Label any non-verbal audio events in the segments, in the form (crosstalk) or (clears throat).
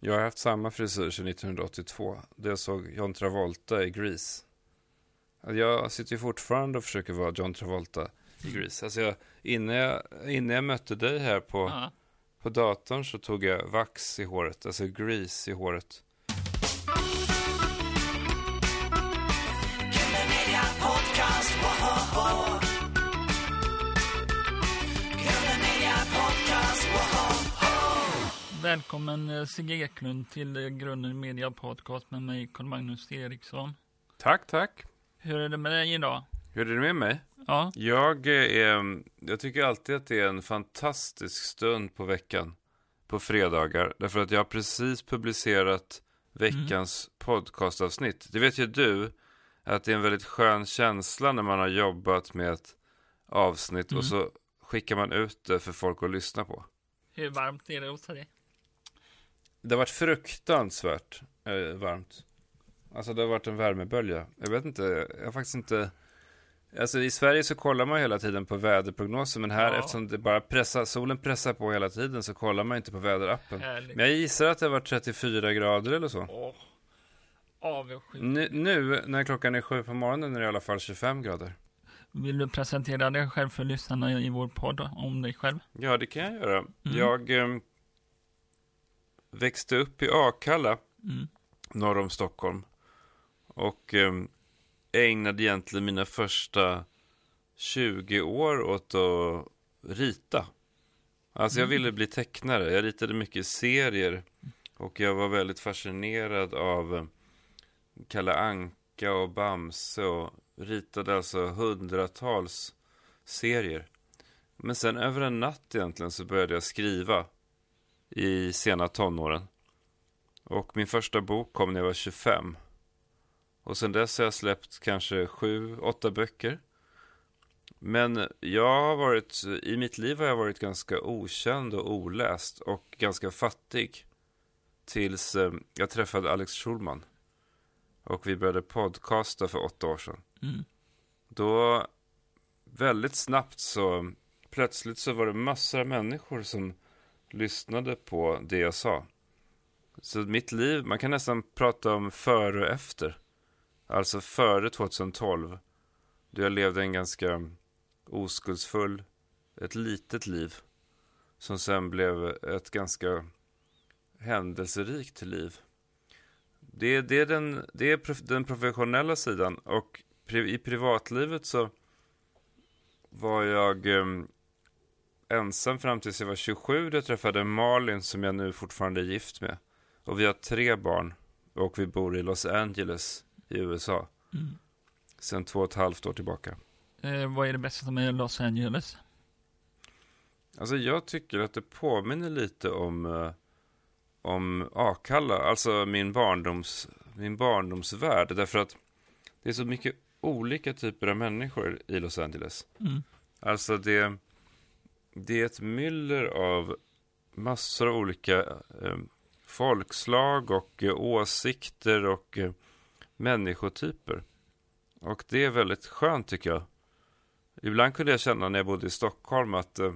Jag har haft samma frisyr sedan 1982. Det jag såg John Travolta i Grease. Alltså, Jag sitter ju fortfarande och försöker vara John Travolta i Grease. Alltså jag, innan, jag, innan jag mötte dig här på, Ja. på datorn så tog jag vax i håret, alltså Grease i håret. Välkommen eh, Sigge Eklund till eh, Grunden Media Podcast med mig Carl Magnus Eriksson. Tack, tack. Hur är det med dig idag? Hur är det med mig? Ja, Jag, är, jag tycker alltid att det är en fantastisk stund på veckan. På fredagar. Därför att jag har precis publicerat veckans podcastavsnitt. Det vet ju du. Att det är en väldigt skön känsla när man har jobbat med ett avsnitt. Och så skickar man ut det för folk att lyssna på. hur varmt är det hos dig? Det har varit fruktansvärt eh, varmt. Alltså det har varit en värmebölja. Jag vet inte, jag har faktiskt inte... Alltså i Sverige så kollar man hela tiden på väderprognoser, men här Ja. eftersom det bara pressar, solen pressar på hela tiden så kollar man inte på väderappen. Härligt. Men jag gissar att det har varit 34 grader eller så. Åh, avundsjuk. Nu, nu när klockan är sju på morgonen är det i alla fall 25 grader. Vill du presentera dig själv för lyssnarna i vår podd om dig själv? Ja, det kan jag göra. Jag eh, växte upp i Akalla, Mm. norr om Stockholm. Och eh, ägnade egentligen mina första 20 år åt att rita. Alltså jag ville bli tecknare. Jag ritade mycket serier. Och jag var väldigt fascinerad av eh, Kalle Anka och Bamse. Och ritade alltså hundratals serier. Men sen över en natt egentligen så började jag skriva i sena tonåren. Och min första bok kom när jag var 25. Och sen dess har jag släppt kanske sju, åtta böcker. Men jag har varit, i mitt liv har jag varit ganska okänd och oläst och ganska fattig. Tills eh, jag träffade Alex Schulman. Och vi började podcasta för åtta år sedan. Mm. Då, väldigt snabbt så, plötsligt så var det massor av människor som lyssnade på det jag sa. Så mitt liv, man kan nästan prata om före och efter. Alltså före 2012. Då jag levde en ganska oskuldsfull, ett litet liv. Som sen blev ett ganska händelserikt liv. Det, det är, den, det är den professionella sidan. Och i privatlivet så var jag ehm, ensam fram tills jag var 27. Då jag träffade Malin som jag nu fortfarande är gift med. Och vi har tre barn. Och vi bor i Los Angeles i USA. Mm. Sen två och ett halvt år tillbaka. Eh, vad är det bästa med Los Angeles? Alltså jag tycker att det påminner lite om, eh, om Akalla, alltså min, barndoms, min barndomsvärld. Därför att det är så mycket olika typer av människor i Los Angeles. Mm. Alltså det, det är ett myller av massor av olika eh, folkslag och eh, åsikter och eh, människotyper. Och det är väldigt skönt tycker jag. Ibland kunde jag känna när jag bodde i Stockholm att eh,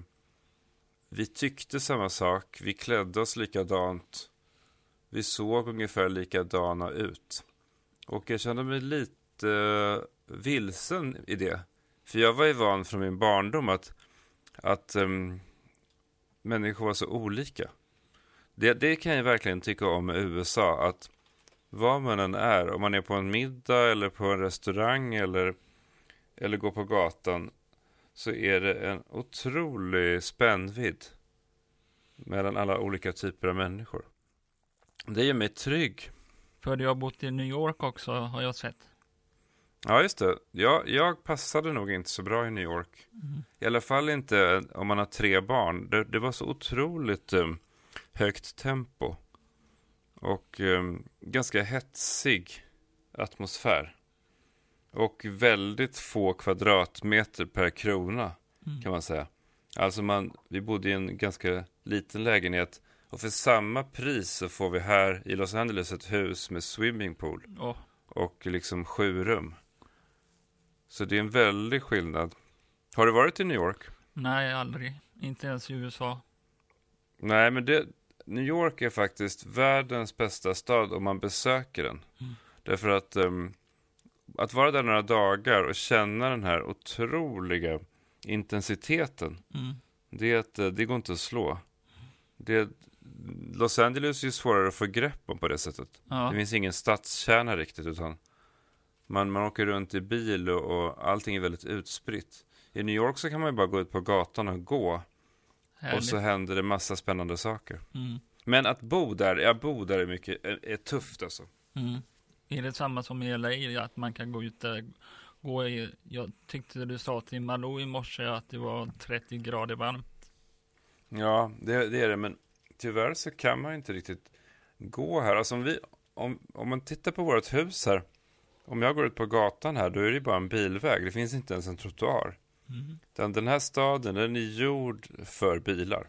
vi tyckte samma sak, vi klädde oss likadant, vi såg ungefär likadana ut. Och jag kände mig lite eh, vilsen i det. För jag var ju van från min barndom att, att um, människor var så olika. Det, det kan jag verkligen tycka om i USA, att vad man än är, om man är på en middag eller på en restaurang eller, eller går på gatan, så är det en otrolig spännvidd mellan alla olika typer av människor. Det gör mig trygg. För jag har bott i New York också, har jag sett. Ja, just det. Jag, jag passade nog inte så bra i New York. I alla fall inte om man har tre barn. Det, det var så otroligt um, högt tempo. Och um, ganska hetsig atmosfär. Och väldigt få kvadratmeter per krona, kan man säga. Alltså man, vi bodde i en ganska liten lägenhet. Och för samma pris så får vi här i Los Angeles ett hus med swimmingpool Åh, och liksom sju rum. Så det är en väldig skillnad. Har du varit i New York? nej, aldrig. Inte ens i USA. Nej, men det, New York är faktiskt världens bästa stad om man besöker den. Mm. Därför att ehm, att vara där några dagar och känna den här otroliga intensiteten, Mm. det, eh, det går inte att slå. Det, Los Angeles är ju svårare att få grepp om på det sättet. Ja. Det finns ingen stadskärna riktigt, utan man, man åker runt i bil och, och allting är väldigt utspritt. I New York så kan man ju bara gå ut på gatan och gå och Härligt. så händer det massa spännande saker. Mm. Men att bo där, jag bo där är mycket, är, är tufft alltså. Mm. Är det samma som i LA, att man kan gå ut där, gå i, jag tyckte du sa till Malou i morse att det var 30 grader varmt. Ja, det, det är det, men tyvärr så kan man inte riktigt gå här. Alltså om, vi, om, om man tittar på vårt hus här, om jag går ut på gatan här, då är det bara en bilväg. Det finns inte ens en trottoar. Mm. Den, den här staden, den är gjord för bilar.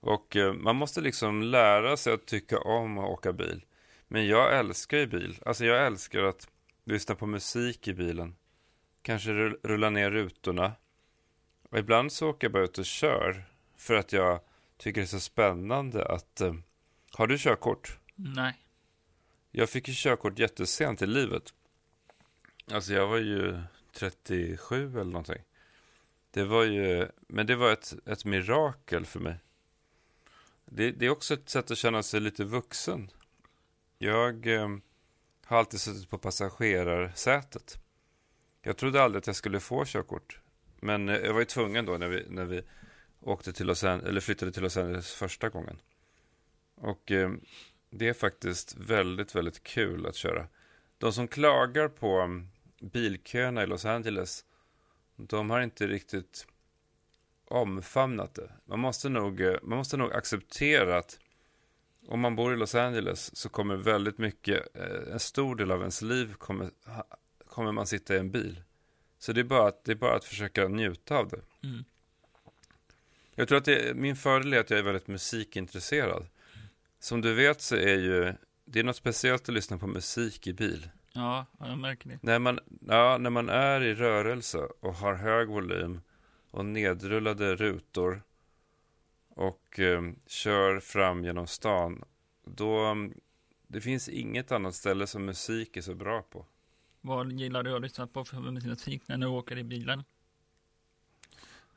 Och eh, man måste liksom lära sig att tycka om att åka bil. Men jag älskar ju bil. Alltså jag älskar att lyssna på musik i bilen. Kanske rulla ner rutorna. Och ibland så åker jag bara ut och kör. För att jag tycker det är så spännande att... Eh, har du körkort? Nej. Jag fick ju körkort jättesent i livet. Alltså jag var ju 37 eller någonting. Det var ju, men det var ett, ett mirakel för mig. Det, det är också ett sätt att känna sig lite vuxen. Jag eh, har alltid suttit på passagerarsätet. Jag trodde aldrig att jag skulle få körkort. Men eh, jag var ju tvungen då när vi, när vi åkte till Los Angeles, eller flyttade till Los Angeles första gången. Och eh, det är faktiskt väldigt, väldigt kul att köra. De som klagar på um, bilköerna i Los Angeles, de har inte riktigt omfamnat det. Man måste nog, eh, man måste nog acceptera att om man bor i Los Angeles så kommer väldigt mycket, eh, en stor del av ens liv kommer, kommer man sitta i en bil. Så det är bara att, det är bara att försöka njuta av det. Mm. Jag tror att det, min fördel är att jag är väldigt musikintresserad. Som du vet så är ju, det är något speciellt att lyssna på musik i bil. Ja, ja, jag märker det. När man, ja, när man är i rörelse och har hög volym och nedrullade rutor och eh, kör fram genom stan, då det finns inget annat ställe som musik är så bra på. Vad gillar du att lyssna på för musik när du åker i bilen?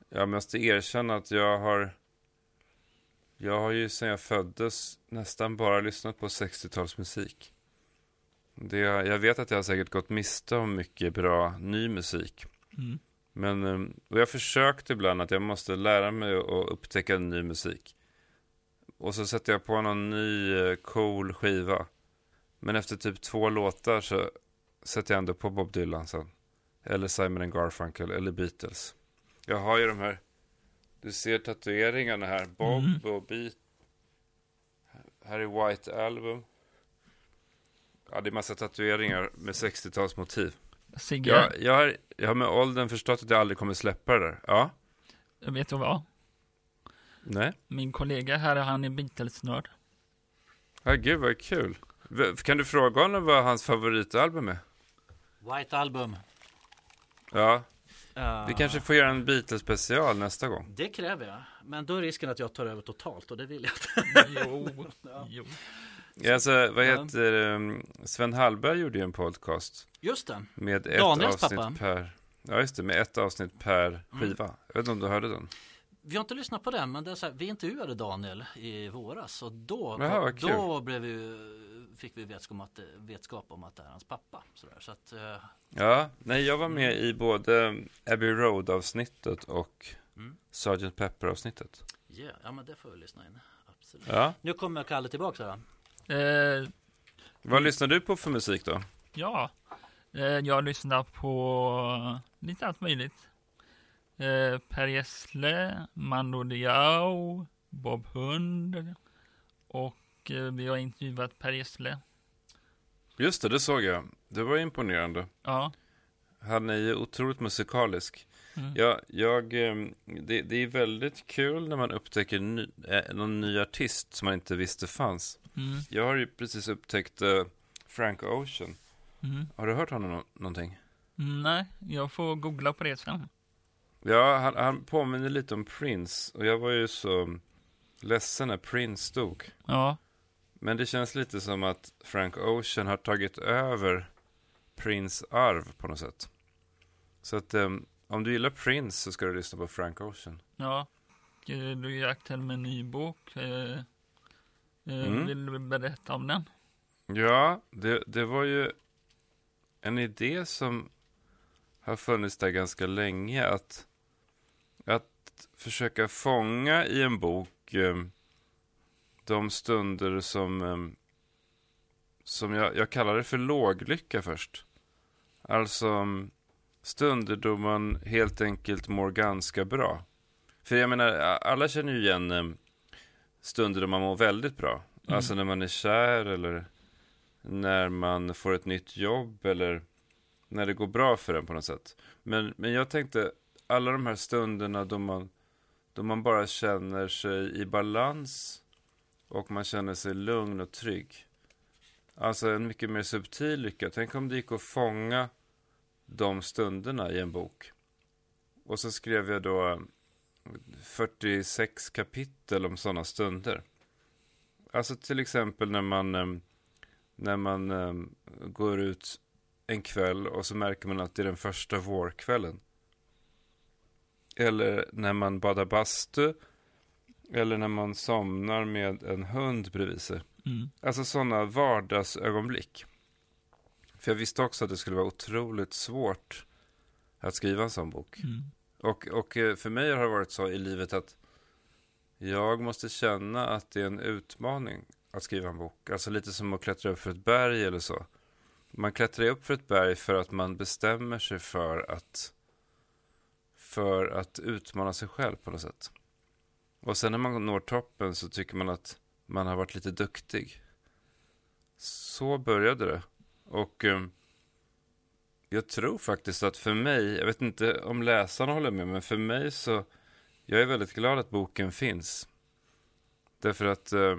Jag måste erkänna att jag har Jag har ju sedan jag föddes nästan bara lyssnat på 60-talsmusik. Det, jag vet att jag har säkert gått miste om mycket bra ny musik. Mm. Men eh, och jag försökte ibland att jag måste lära mig att upptäcka ny musik. Och så sätter jag på någon ny eh, cool skiva. Men efter typ två låtar så sätter jag ändå på Bob Dylan sen. Eller Simon Garfunkel eller Beatles. Jag har ju de här, du ser tatueringarna här, Bob Mm. och Beat. Här är White Album. Ja, det är massa tatueringar med 60-talsmotiv. Sigge, Jag, jag, har, jag har med åldern förstått att jag aldrig kommer släppa det där. Ja, vet du vad? nej. Min kollega här, han är Beatles-nörd. Ja, gud vad kul. Kan du fråga honom vad hans favoritalbum är? White Album. Ja, Uh, vi kanske får göra en Beatles-special nästa gång. Det kräver jag. Men då är risken att jag tar över totalt och det vill jag inte. Jo, (laughs) jo. Ja, Alltså, vad heter um, Sven Hallberg gjorde ju en podcast Just det. med ett Daniels avsnitt pappa. per... Ja, just det, med ett avsnitt per skiva. Jag vet inte om du hörde den? Vi har inte lyssnat på den men det är så här, vi intervjuade Daniel i våras och då, Jaha, då blev vi, fick vi vetskap om, att, vetskap om att det är hans pappa. Så, där. så att, eh, Ja, nej, jag var med i både Abbey Road-avsnittet och Mm. Sgt. Pepper-avsnittet. yeah, ja men det får vi lyssna in. Absolut. Ja. Nu kommer Kalle tillbaka här. då. Eh, Vad lyssnar du på för musik då? ja, eh, jag lyssnar på lite allt möjligt. Eh, per Gessle, Mando Diao, Bob Hund och eh, vi har intervjuat Per Gessle. Just det, det såg jag. Det var imponerande. Ja, Han är ju otroligt musikalisk. Mm. Ja, jag, ehm, det, det är väldigt kul när man upptäcker ny, eh, någon ny artist som man inte visste fanns. mm, Jag har ju precis upptäckt eh, Frank Ocean. mm. Har du hört honom nå- någonting? Nej, jag får googla på det sen. Ja, han, han påminner lite om Prince. Och jag var ju så ledsen när Prince dog. Ja, Men det känns lite som att Frank Ocean har tagit över Prince arv på något sätt. Så att um, om du gillar Prince så ska du lyssna på Frank Ocean. ja. Eh, Du är aktuell med en ny bok. Eh, eh, Mm. Vill du berätta om den? Ja, det, det var ju en idé som har funnits där ganska länge. Att, att försöka fånga i en bok eh, de stunder som, eh, som jag, jag kallar det för låglycka först. Alltså mm, stunder då man helt enkelt mår ganska bra. För jag menar, alla känner ju igen eh, stunder då man mår väldigt bra. Mm. Alltså när man är kär eller när man får ett nytt jobb eller när det går bra för en på något sätt. Men, men jag tänkte alla de här stunderna då man, då man bara känner sig i balans och man känner sig lugn och trygg. Alltså en mycket mer subtil lycka. Tänk om det gick att fånga de stunderna i en bok. Och så skrev jag då eh, 46 kapitel om sådana stunder. Alltså till exempel när man, eh, när man eh, går ut en kväll och så märker man att det är den första vårkvällen. Eller när man badar bastu. Eller när man somnar med en hund bredvid sig. Mm. Alltså sådana vardagsögonblick. För jag visste också att det skulle vara otroligt svårt att skriva en sån bok. Mm. Och, och eh, för mig har det varit så i livet att jag måste känna att det är en utmaning att skriva en bok. Alltså lite som att klättra upp för ett berg eller så. Man klättrar upp för ett berg för att man bestämmer sig för att för att utmana sig själv på något sätt. Och sen när man når toppen så tycker man att man har varit lite duktig. Så började det. Och eh, jag tror faktiskt att för mig, jag vet inte om läsarna håller med, men för mig så, jag är väldigt glad att boken finns. Därför att eh,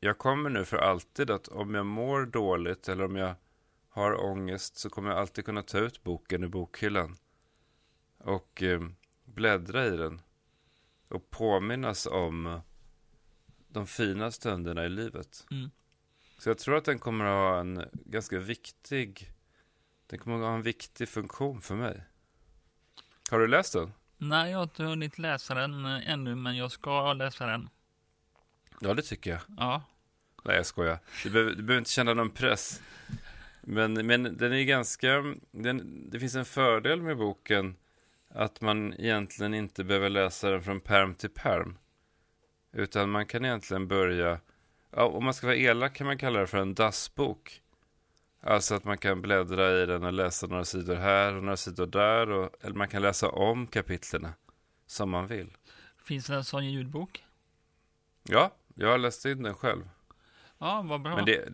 jag kommer nu för alltid att om jag mår dåligt eller om jag har ångest så kommer jag alltid kunna ta ut boken ur bokhyllan och eh, bläddra i den och påminnas om eh, de fina stunderna i livet. Mm. Så jag tror att den kommer att ha en ganska viktig den kommer att ha en viktig funktion för mig. Har du läst den? Nej, jag har inte hunnit läsa den eh, ännu, men jag ska läsa den. Ja, det tycker jag. Ja, Nej, jag skojar. Du behöver, du behöver inte känna någon press. Men, men den är ganska... Den, det finns en fördel med boken att man egentligen inte behöver läsa den från perm till perm. Utan man kan egentligen börja... Ja, om man ska vara elak kan man kalla det för en dassbok. Alltså att man kan bläddra i den och läsa några sidor här och några sidor där. Och, eller man kan läsa om kapitlerna som man vill. finns det en sån ljudbok? Ja, jag har läst in den själv. Ja, vad bra. Men det,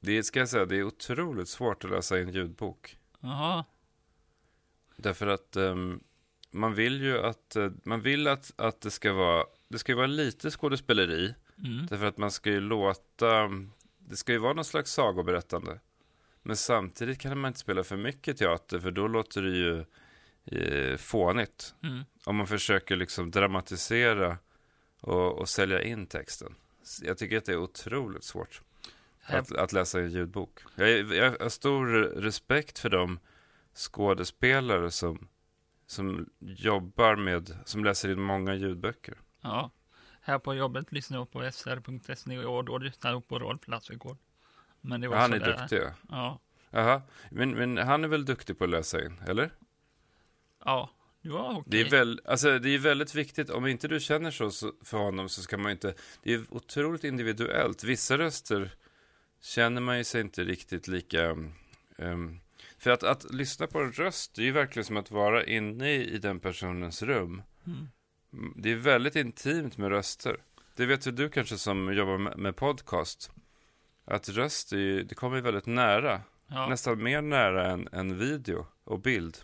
det ska jag säga, det är otroligt svårt att läsa en ljudbok. Jaha, Därför att ehm, man vill ju att, eh, man vill att, att det ska vara, det ska vara lite skådespeleri. mm. Därför att man ska ju låta, det ska ju vara någon slags sagoberättande. Men samtidigt kan man inte spela för mycket teater, för då låter det ju eh, fånigt. Mm. Om man försöker liksom dramatisera och, och sälja in texten. Jag tycker att det är otroligt svårt. Att, att läsa en ljudbok. Jag, jag har stor respekt för de skådespelare som, som jobbar med, som läser in många ljudböcker. ja. här på jobbet lyssnar jag på sr.se och då lyssnar jag på Rolf Lassegård. Men det var Han är sådär. duktig. Ja, Jaha, men, men han är väl duktig på att läsa in, eller? ja, det var okej. Det är, väl, alltså, det är väldigt viktigt, om inte du känner så, för honom så ska man inte, det är otroligt individuellt. Vissa röster känner man ju sig inte riktigt lika, ehm, för att, att lyssna på en röst, det är ju verkligen som att vara inne i, i den personens rum. Mm. Mm, Det är väldigt intimt med röster. Det vet ju du kanske som jobbar med, med podcast. Att röst, är ju, det kommer ju väldigt nära. Ja. Nästan mer nära än, än video och bild.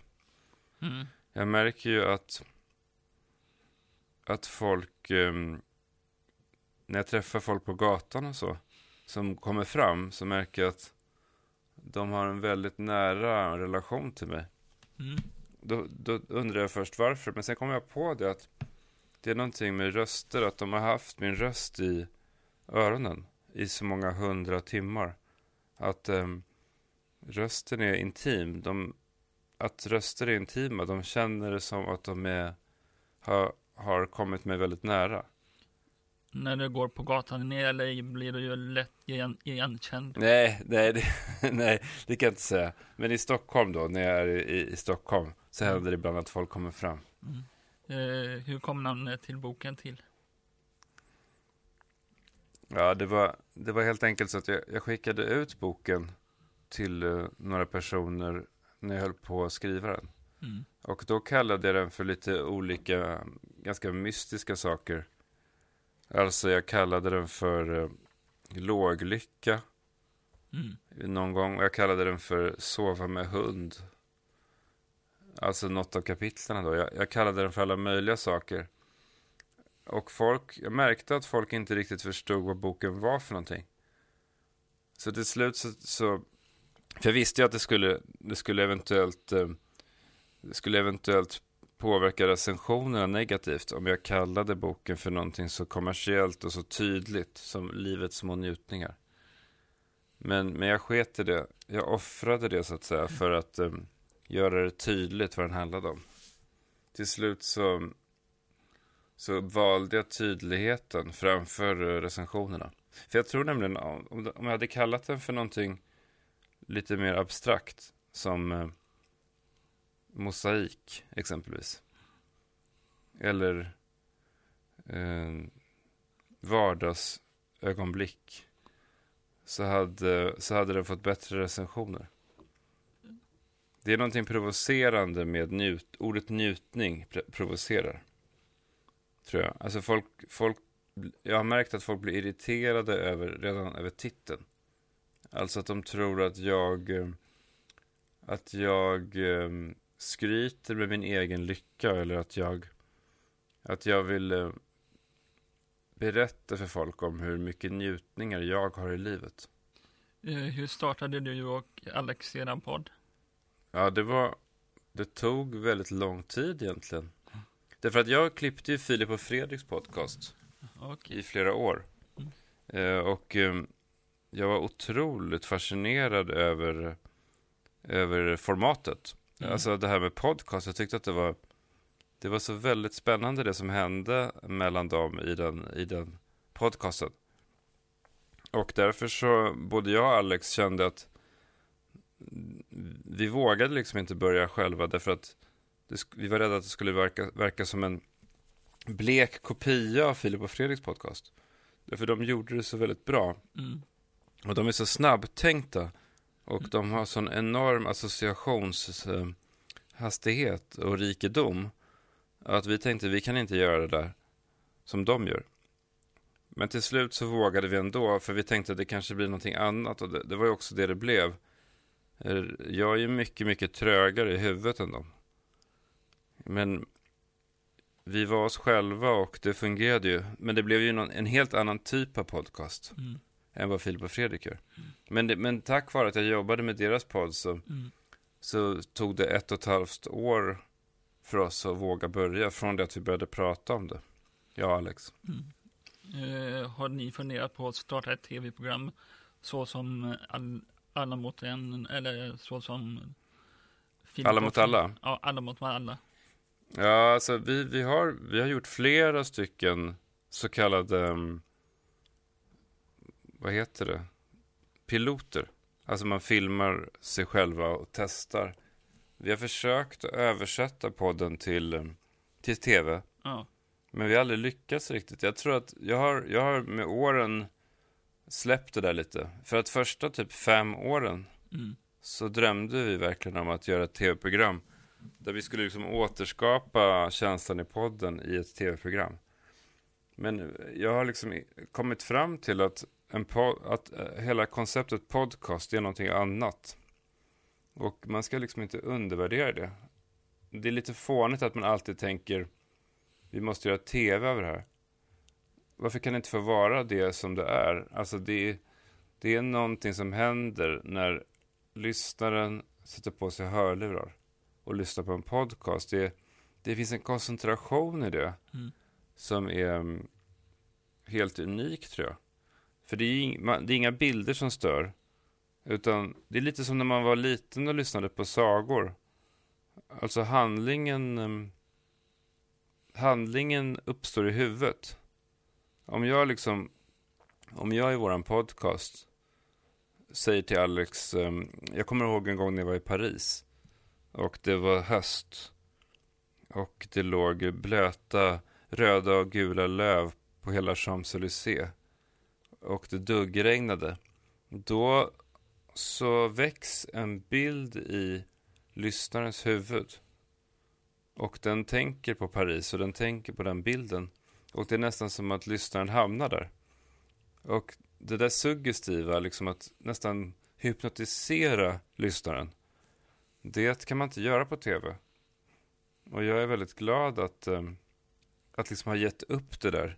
Mm. Jag märker ju att, att folk, ehm, när jag träffar folk på gatan och så, som kommer fram, så märker jag att de har en väldigt nära relation till mig. Mm. Då, då undrar jag först varför, men sen kommer jag på det att Det är någonting med röster, att de har haft min röst i öronen i så många hundra timmar. Att ehm, rösten är intim. De, att röster är intima, de känner det som att de är, har, har kommit mig väldigt nära. När du går på gatan i LA blir du ju lätt igen, igenkänd. Nej, nej det, (laughs) nej, det kan jag inte säga. Men i Stockholm då, när jag är i, i Stockholm, så händer det ibland att folk kommer fram. Eh, hur kom namnet till boken till? Ja, det var, det var helt enkelt så att jag, jag skickade ut boken till eh, några personer när jag höll på att skriva den. Mm. Och då kallade jag den för lite olika, ganska mystiska saker. Alltså jag kallade den för eh, låglycka Mm. någon gång. Jag kallade den för sova med hund. Alltså något av kapitlen då. Jag, jag kallade den för alla möjliga saker. Och folk, jag märkte att folk inte riktigt förstod vad boken var för någonting. Så till slut så, så för jag visste ju att det skulle, det skulle eventuellt, eh, det skulle eventuellt påverka recensionerna negativt om jag kallade boken för någonting så kommersiellt och så tydligt som livets små njutningar. Men, men jag sket i det. Jag offrade det så att säga för att eh, göra det tydligt vad den handlade om. Till slut så, så valde jag tydligheten framför eh, recensionerna. För jag tror nämligen om, om jag hade kallat den för någonting lite mer abstrakt som eh, mosaik exempelvis. Eller eh, vardagsögonblick. Så hade, så hade den fått bättre recensioner. Det är någonting provocerande med njut, ordet njutning provocerar. Tror jag. Alltså folk, folk, jag har märkt att folk blir irriterade över, redan över titeln. Alltså att de tror att jag, eh, att jag eh, skryter med min egen lycka eller att jag, att jag vill eh, berätta för folk om hur mycket njutningar jag har i livet. Eh, hur startade du och Alex eran podd? Ja, det var, det tog väldigt lång tid egentligen. Därför att jag klippte ju Filip och Fredriks podcast Okej. i flera år. Eh, och eh, jag var otroligt fascinerad över, över formatet. Mm. Alltså det här med podcast, jag tyckte att det var, det var så väldigt spännande det som hände mellan dem i den, i den podcasten. Och därför så, både jag och Alex kände att vi vågade liksom inte börja själva därför att det, vi var rädda att det skulle verka, verka som en blek kopia av Filip och Fredriks podcast. Därför de gjorde det så väldigt bra. Mm. Och de är så snabbtänkta. Och de har sån enorm associationshastighet och rikedom. Att vi tänkte vi kan inte göra det där som de gör. Men till slut så vågade vi ändå. För vi tänkte att det kanske blir någonting annat. Och det, det var ju också det det blev. Eh, jag är ju mycket, mycket trögare i huvudet än dem. Men vi var oss själva och det fungerade ju. Men det blev ju någon, en helt annan typ av podcast Mm än vad Filip och Fredrik gör. Men, det, men tack vare att jag jobbade med deras podd så, Mm. så tog det ett och ett halvt år för oss att våga börja från det att vi började prata om det. Och Alex. Eh, har ni funderat på att starta ett tv-program så som all, Alla mot en eller så som Filip Alla mot alla? Ja, Alla mot alla. Ja, alltså vi, vi, har, vi har gjort flera stycken så kallade, um, vad heter det, piloter. Alltså man filmar sig själva och testar. Vi har försökt att översätta podden till, um, till tv. Ja. Men vi har aldrig lyckats riktigt. Jag tror att jag har, jag har med åren släppt det där lite. För att första typ fem åren Mm. så drömde vi verkligen om att göra ett tv-program. Där vi skulle liksom återskapa känslan i podden i ett tv-program. Men jag har liksom kommit fram till att, en att eh, hela konceptet podcast är någonting annat. Och man ska liksom inte undervärdera det. Det är lite fånigt att man alltid tänker vi måste göra tv över det här. Varför kan det inte få vara det som det är? Alltså det, är- det är någonting som händer när lyssnaren sätter på sig hörlurar och lyssnar på en podcast. Det, det finns en koncentration i det. Mm. som är mm, helt unik tror jag. För det är, ing- man- det är inga bilder som stör. Utan det är lite som när man var liten och lyssnade på sagor. Alltså handlingen, ehm, handlingen uppstår i huvudet. Om jag liksom, om jag i våran podcast säger till Alex, ehm, jag kommer ihåg en gång när jag var i Paris och det var höst och det låg blöta röda och gula löv på hela Champs-Élysées och det duggregnade. Då så väcks en bild i lyssnarens huvud och den tänker på Paris och den tänker på den bilden och det är nästan som att lyssnaren hamnar där. Och det där suggestiva, liksom att nästan hypnotisera lyssnaren, det kan man inte göra på tv. Och jag är väldigt glad att, eh, att liksom ha gett upp det där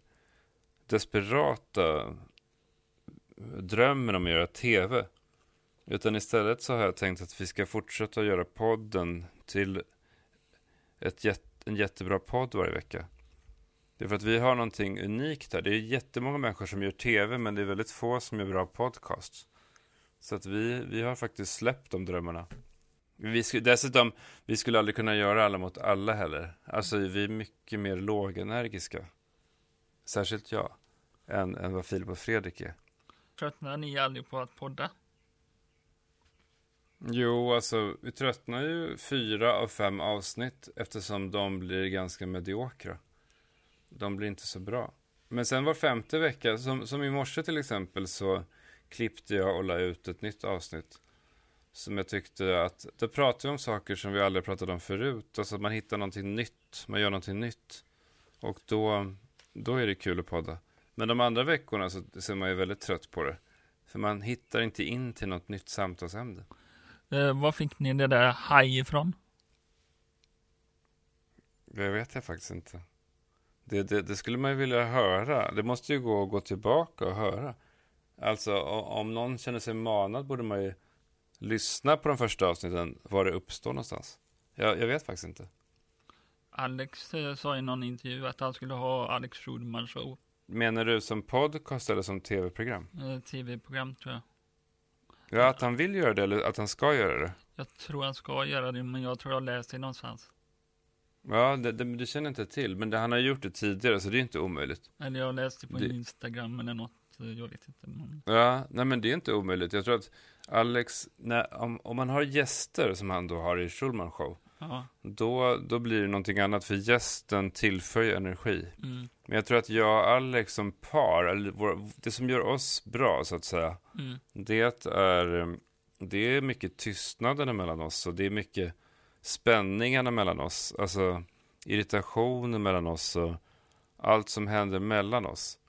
desperata drömmen om att göra tv. Utan istället så har jag tänkt att vi ska fortsätta göra podden till ett jätte, en jättebra podd varje vecka. Det är för att vi har någonting unikt här. Det är jättemånga människor som gör tv, men det är väldigt få som gör bra podcasts. Så att vi, vi har faktiskt släppt de drömmarna. Vi skulle, dessutom, vi skulle aldrig kunna göra alla mot alla heller. Alltså vi är mycket mer lågenergiska. Särskilt jag. Än, än vad Filip och Fredrik är. Tröttnar ni aldrig på att podda? Jo, alltså vi tröttnar ju fyra av fem avsnitt eftersom de blir ganska mediokra. De blir inte så bra. Men sen var femte vecka, som, som i morse till exempel, så klippte jag och la ut ett nytt avsnitt. Som jag tyckte att, då pratade vi om saker som vi aldrig pratat om förut. Alltså att man hittar någonting nytt, man gör någonting nytt. Och då, då är det kul att podda. Men de andra veckorna så ser man ju väldigt trött på det. För man hittar inte in till något nytt samtalsämne. Eh, var fick ni det där haj ifrån? Det vet jag faktiskt inte. Det, det, det skulle man ju vilja höra. Det måste ju gå att gå tillbaka och höra. Alltså om någon känner sig manad borde man ju lyssna på de första avsnitten, var det uppstår någonstans. Jag, jag vet faktiskt inte. Alex eh, sa i någon intervju att han skulle ha Alex Schulman show. Menar du som podcast eller som tv-program? Eh, Tv-program tror jag. Ja, att han vill göra det eller att han ska göra det. Jag tror han ska göra det, men jag tror jag läst det någonstans. Ja, det, det, det känner inte till, men det, han har gjort det tidigare så det är inte omöjligt. Eller jag läste på Det- Instagram eller något. Jag vet inte. Men... Ja, nej men det är inte omöjligt. Jag tror att Alex, när, om, om man har gäster som han då har i Schulman show, Ja. då, då blir det någonting annat för gästen tillför ju energi. Mm. Men jag tror att jag och Alex som par, vår, det som gör oss bra så att säga, Mm. det är, eh, det är mycket tystnaden mellan oss och det är mycket spänningarna mellan oss, alltså irritationen mellan oss och allt som händer mellan oss.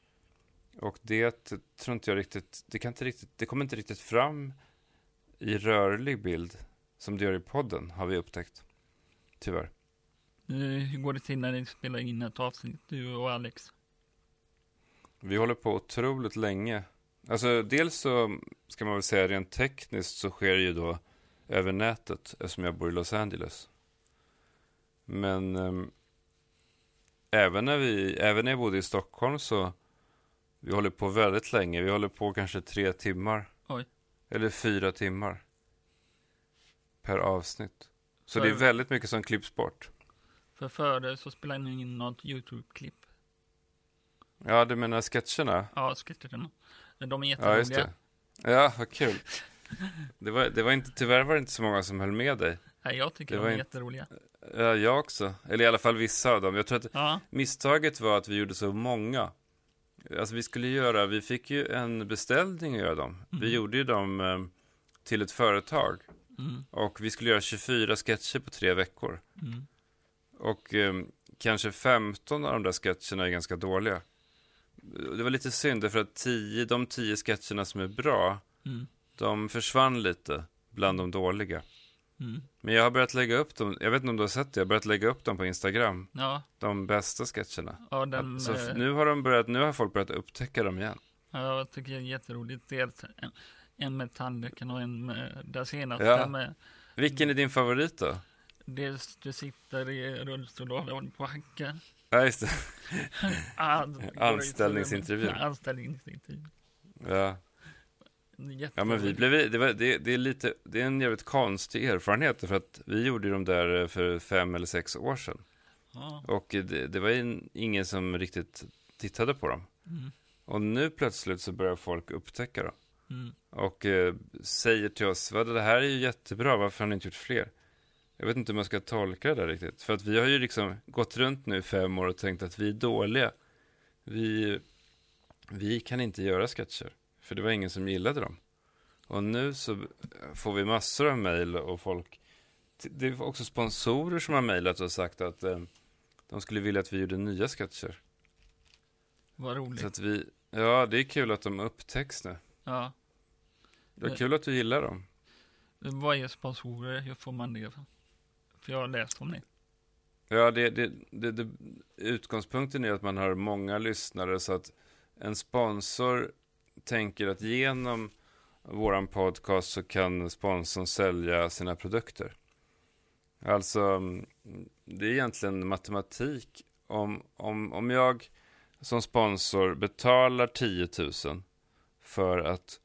Och det tror inte jag riktigt, det kan inte riktigt, det kommer inte riktigt fram i rörlig bild som det gör i podden, har vi upptäckt. Tyvärr. Hur går det till när ni spelar in ett avsnitt, du och Alex? Vi håller på otroligt länge. Alltså dels så ska man väl säga rent tekniskt så sker det ju då över nätet eftersom jag bor i Los Angeles. Men ehm, även, när vi, även när jag bodde i Stockholm så vi håller på väldigt länge. Vi håller på kanske tre timmar. Oj. Eller fyra timmar. Per avsnitt. Så det är väldigt mycket som klipps bort. För före så spelade ni in något YouTube-klipp. Ja, du menar sketcherna? Ja, sketcherna. De är Ja, jätteroliga. just det. Ja, vad kul. Det var, det var inte, tyvärr var det inte så många som höll med dig. Nej, jag tycker Det de var är inte- jätteroliga. Ja, jag också. Eller i alla fall vissa av dem. Jag tror att Ja, misstaget var att vi gjorde så många. Alltså vi skulle göra, vi fick ju en beställning att göra dem. Vi Mm. gjorde ju dem eh, till ett företag. Mm, Och vi skulle göra 24 sketcher på tre veckor. mm. Och eh, kanske 15 av de där sketcherna är ganska dåliga. Det var lite synd, för att 10, de 10 sketcherna som är bra, Mm. de försvann lite bland de dåliga. Mm. Men jag har börjat lägga upp dem, jag vet inte om du har sett det, jag har börjat lägga upp dem på Instagram. Ja, De bästa sketcherna. ja, den, Så f- eh, nu har de börjat, nu har folk börjat upptäcka dem igen. ja, jag tycker det är jätteroligt. Dels en, en med tandläkaren och en med det senaste Ja. med Vilken är din favorit då? dels du sitter i rullstol och håller på hacka. Ja, just det. (laughs) Anställningsintervju. inte- Anställningsintervju. Ja. Ja men vi blev, det, var, det, det är lite, det är en jävligt konstig erfarenhet för att vi gjorde ju de där eh, för fem eller sex år sedan. Ja. Och det, det var ju ingen som riktigt tittade på dem. Mm. Och nu plötsligt så börjar folk upptäcka dem. Mm. Och eh, säger till oss, vad det här är ju jättebra, varför har ni inte gjort fler? Jag vet inte hur man ska tolka det där riktigt. För att vi har ju liksom gått runt nu i fem år och tänkt att vi är dåliga. Vi, vi kan inte göra sketcher. För det var ingen som gillade dem. Och nu så får vi massor av mejl och folk. Det är också sponsorer som har mejlat och sagt att eh, de skulle vilja att vi gjorde nya sketcher. Vad roligt. Så att vi, ja det är kul att de upptäcks nu. Ja. Det är Eh. kul att du gillar dem. Vad är sponsorer? Hur får man det? För jag har läst om det. Ja, det, det, det, det, utgångspunkten är att man har många lyssnare så att en sponsor tänker att genom våran podcast så kan sponsorn sälja sina produkter. Alltså, det är egentligen matematik. Om, om, om jag som sponsor betalar 10 000 för att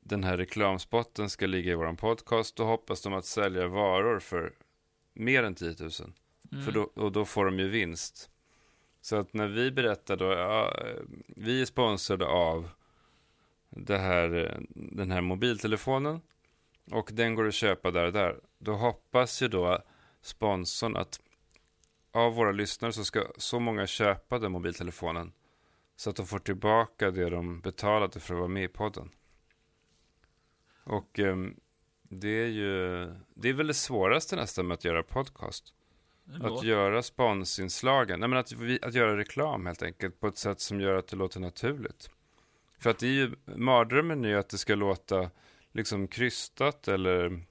den här reklamspotten ska ligga i våran podcast, då hoppas de att sälja varor för mer än 10 000. Mm. För då, och då får de ju vinst. Så att när vi berättar då, ja, vi är sponsrade av det här, den här mobiltelefonen och den går att köpa där och där. Då hoppas ju då sponsorn att av våra lyssnare så ska så många köpa den mobiltelefonen så att de får tillbaka det de betalade för att vara med i podden. Och ehm, det är ju, det är väl det svåraste nästan med att göra podcast. Att göra sponsinslagen, nej men att, vi, att göra reklam helt enkelt på ett sätt som gör att det låter naturligt. För att det är ju, mardrömmen är ju att det ska låta liksom krystat eller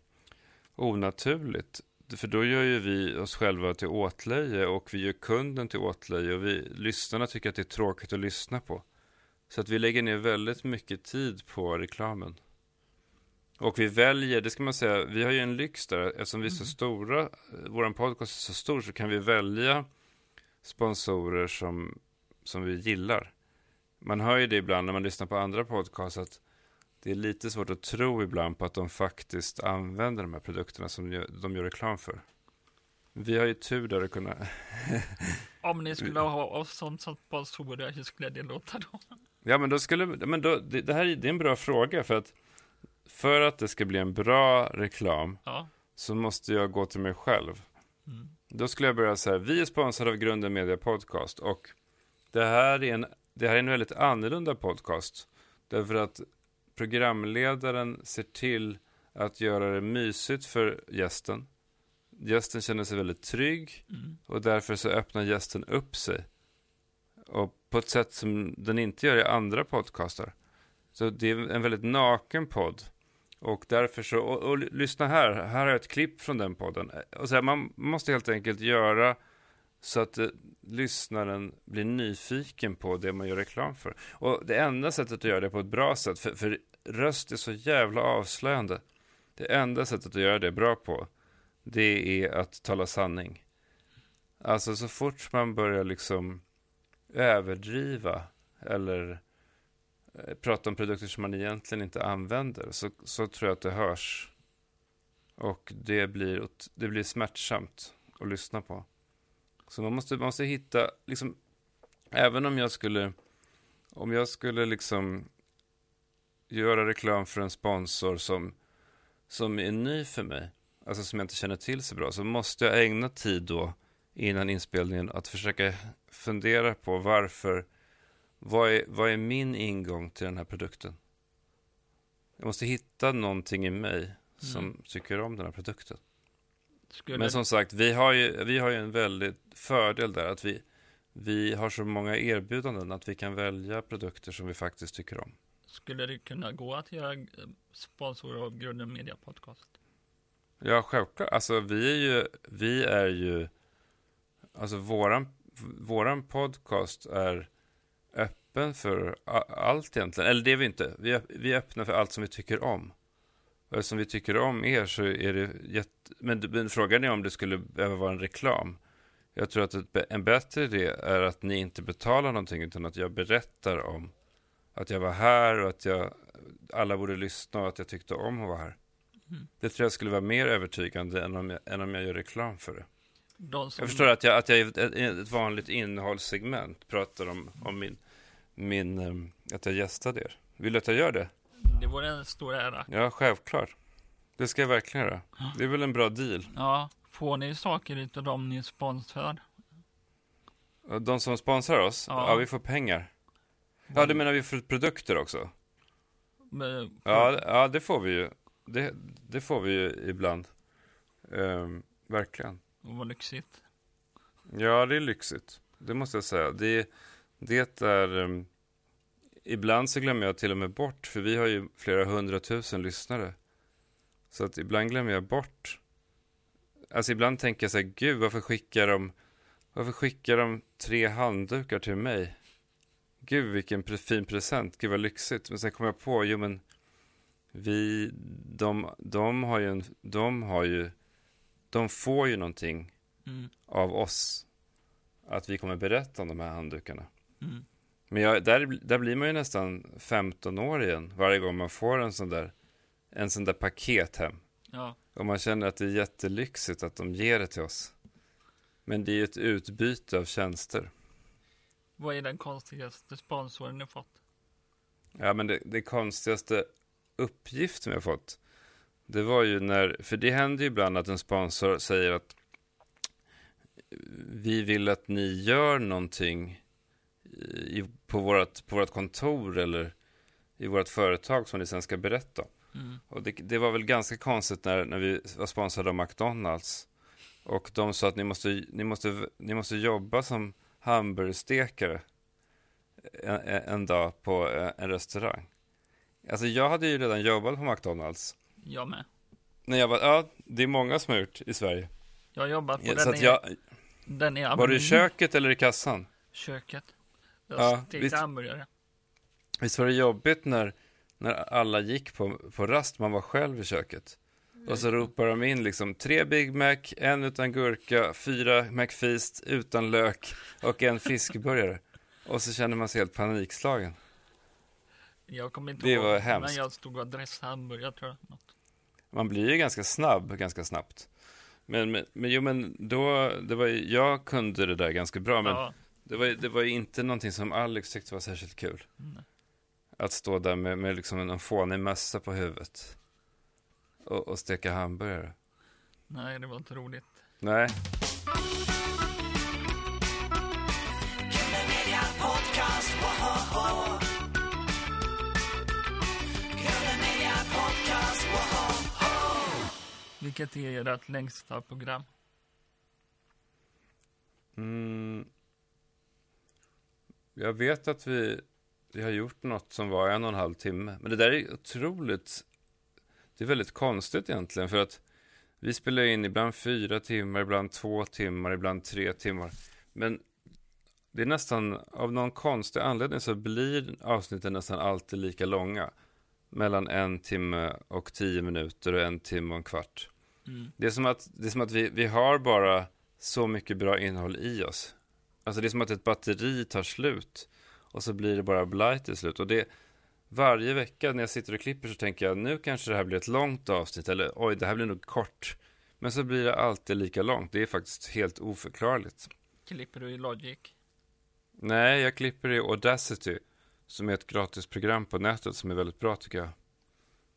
onaturligt. För då gör ju vi oss själva till åtlöje och vi gör kunden till åtlöje och vi, lyssnarna tycker att det är tråkigt att lyssna på. Så att vi lägger ner väldigt mycket tid på reklamen. Och vi väljer, det ska man säga, vi har ju en lyx där, eftersom vi är så stora, vår podcast är så stor, så kan vi välja sponsorer som, som vi gillar. Man hör ju det ibland när man lyssnar på andra podcasts, att det är lite svårt att tro ibland på att de faktiskt använder de här produkterna som de gör reklam för. Vi har ju tur där att kunna... (laughs) Om ni skulle ha oss som, som sponsorer, hur skulle det låta då? Ja, men då skulle... Men då, det, det här är, det är en bra fråga, för att för att det ska bli en bra reklam Ja. så måste jag gå till mig själv. Mm. Då skulle jag börja här, vi är sponsrade av Grunden Media Podcast och det här är en, det här är en väldigt annorlunda podcast. Därför att programledaren ser till att göra det mysigt för gästen. Gästen känner sig väldigt trygg Mm. och därför så öppnar gästen upp sig. Och på ett sätt som den inte gör i andra podcastar. Så det är en väldigt naken podd. Och därför så, och, och lyssna här, här har jag ett klipp från den podden. Och så här, man måste helt enkelt göra så att eh, lyssnaren blir nyfiken på det man gör reklam för. Och det enda sättet att göra det på ett bra sätt, för, för röst är så jävla avslöjande. Det enda sättet att göra det bra på, det är att tala sanning. Alltså så fort man börjar liksom överdriva eller eh, prata om produkter som man egentligen inte använder så, så tror jag att det hörs. Och det blir, det blir smärtsamt att lyssna på. Så man måste, man måste hitta, liksom, även om jag skulle, om jag skulle liksom göra reklam för en sponsor som, som är ny för mig, alltså som jag inte känner till så bra, så måste jag ägna tid då innan inspelningen att försöka fundera på varför, vad är, vad är min ingång till den här produkten? Jag måste hitta någonting i mig som Mm. tycker om den här produkten. Skulle, Men som sagt, vi har ju, vi har ju en väldigt fördel där, att vi, vi har så många erbjudanden att vi kan välja produkter som vi faktiskt tycker om. skulle det kunna gå att göra eh, sponsor av Grunden Media Podcast? Ja, självklart. Alltså vi är ju, vi är ju, alltså våran, våran podcast är öppen för allt egentligen. Eller det är vi inte. Vi är, vi är öppna för allt som vi tycker om. Och eftersom vi tycker om er så är det jätte... Men, men frågan är om det skulle behöva vara en reklam. Jag tror att ett, en bättre idé är att ni inte betalar någonting utan att jag berättar om att jag var här och att jag, alla borde lyssna och att jag tyckte om att vara här. Mm. Det tror jag skulle vara mer övertygande än om jag, än om jag gör reklam för det. De som, Jag förstår att jag, att jag i ett, ett vanligt innehållssegment pratar om, om min, min, ehm, att jag gästade er. Vill du att jag gör det? Det vore en stor ära. Ja, självklart. Det ska jag verkligen göra. Det är väl en bra deal. Ja, får ni saker utav dem ni sponsrar? De som sponsrar oss, ja. Ja. vi får pengar. Ja, du menar vi får produkter också? Med- Ja, ja det får vi ju. Det, det får vi ju ibland. Ehm, verkligen. Och vad lyxigt. Ja, det är lyxigt. Det måste jag säga. Det, det är... ehm, ibland så glömmer jag till och med bort, för vi har ju flera hundratusen lyssnare. Så att ibland glömmer jag bort. Alltså ibland tänker jag så här, gud varför skickar de, varför skickar de tre handdukar till mig? Gud vilken fin present, gud vad lyxigt. Men sen kom jag på, jo men vi, de, de har ju, en, de har ju, de får ju någonting Mm. av oss att vi kommer berätta om de här handdukarna. Mm. Men jag, där, där blir man ju nästan 15 år igen varje gång man får en sån där, en sån där paket hem. Ja, Och man känner att det är jättelyxigt att de ger det till oss. Men det är ju ett utbyte av tjänster. vad är den konstigaste sponsorn ni fått? Ja, men det, det konstigaste uppgiften har fått, det var ju när, för det händer ju ibland att en sponsor säger att vi vill att ni gör någonting i, på, vårt, på vårt kontor eller i vårt företag som ni sen ska berätta. Mm. Och det, det var väl ganska konstigt när, när vi var sponsrade av McDonalds. Och de sa att ni måste, ni måste, ni måste jobba som hamburgerstekare en, en dag på en restaurang. Alltså jag hade ju redan jobbat på McDonalds. Jag med. När jag var, ja, det är många som har gjort i Sverige. Jag har jobbat på Ja, den, så i, jag, den i var du i köket eller i kassan? köket. Ja, visst. hamburgare. Visst var det jobbigt när, när alla gick på, på rast, man var själv i köket. Och så ropar de in liksom tre Big Mac, en utan gurka, fyra McFeast utan lök och en (laughs) fiskburgare. Och så känner man sig helt panikslagen. Jag kommer inte Det ihåg, var men hemskt. jag stod och dressade hamburgare tror jag. Något. Man blir ju ganska snabb ganska snabbt. Men, men, men jo men då, det var ju, jag kunde det där ganska bra men Ja, det var, det var inte någonting som Alex tyckte var särskilt kul. Nej. Att stå där med, med liksom en fånig mössa på huvudet. Och, och steka hamburgare. nej, det var inte roligt. Nej! Vilket är ert längsta program? Mm. Jag vet att vi, vi har gjort något som var en och en halv timme. Men det där är otroligt... Det är väldigt konstigt egentligen. För att vi spelar in ibland fyra timmar, ibland två timmar, ibland tre timmar. Men det är nästan, av någon konstig anledning så blir avsnitten nästan alltid lika långa. Mellan en timme och tio minuter och en timme och en kvart. Mm. Det är som att, det är som att vi, vi har bara så mycket bra innehåll i oss. Alltså det är som att ett batteri tar slut och så blir det bara blaj till slut. Och det, varje vecka när jag sitter och klipper så tänker jag nu kanske det här blir ett långt avsnitt eller oj det här blir nog kort. Men så blir det alltid lika långt. Det är faktiskt helt oförklarligt. Klipper du i Logic? Nej, jag klipper i Audacity som är ett gratisprogram på nätet som är väldigt bra tycker jag.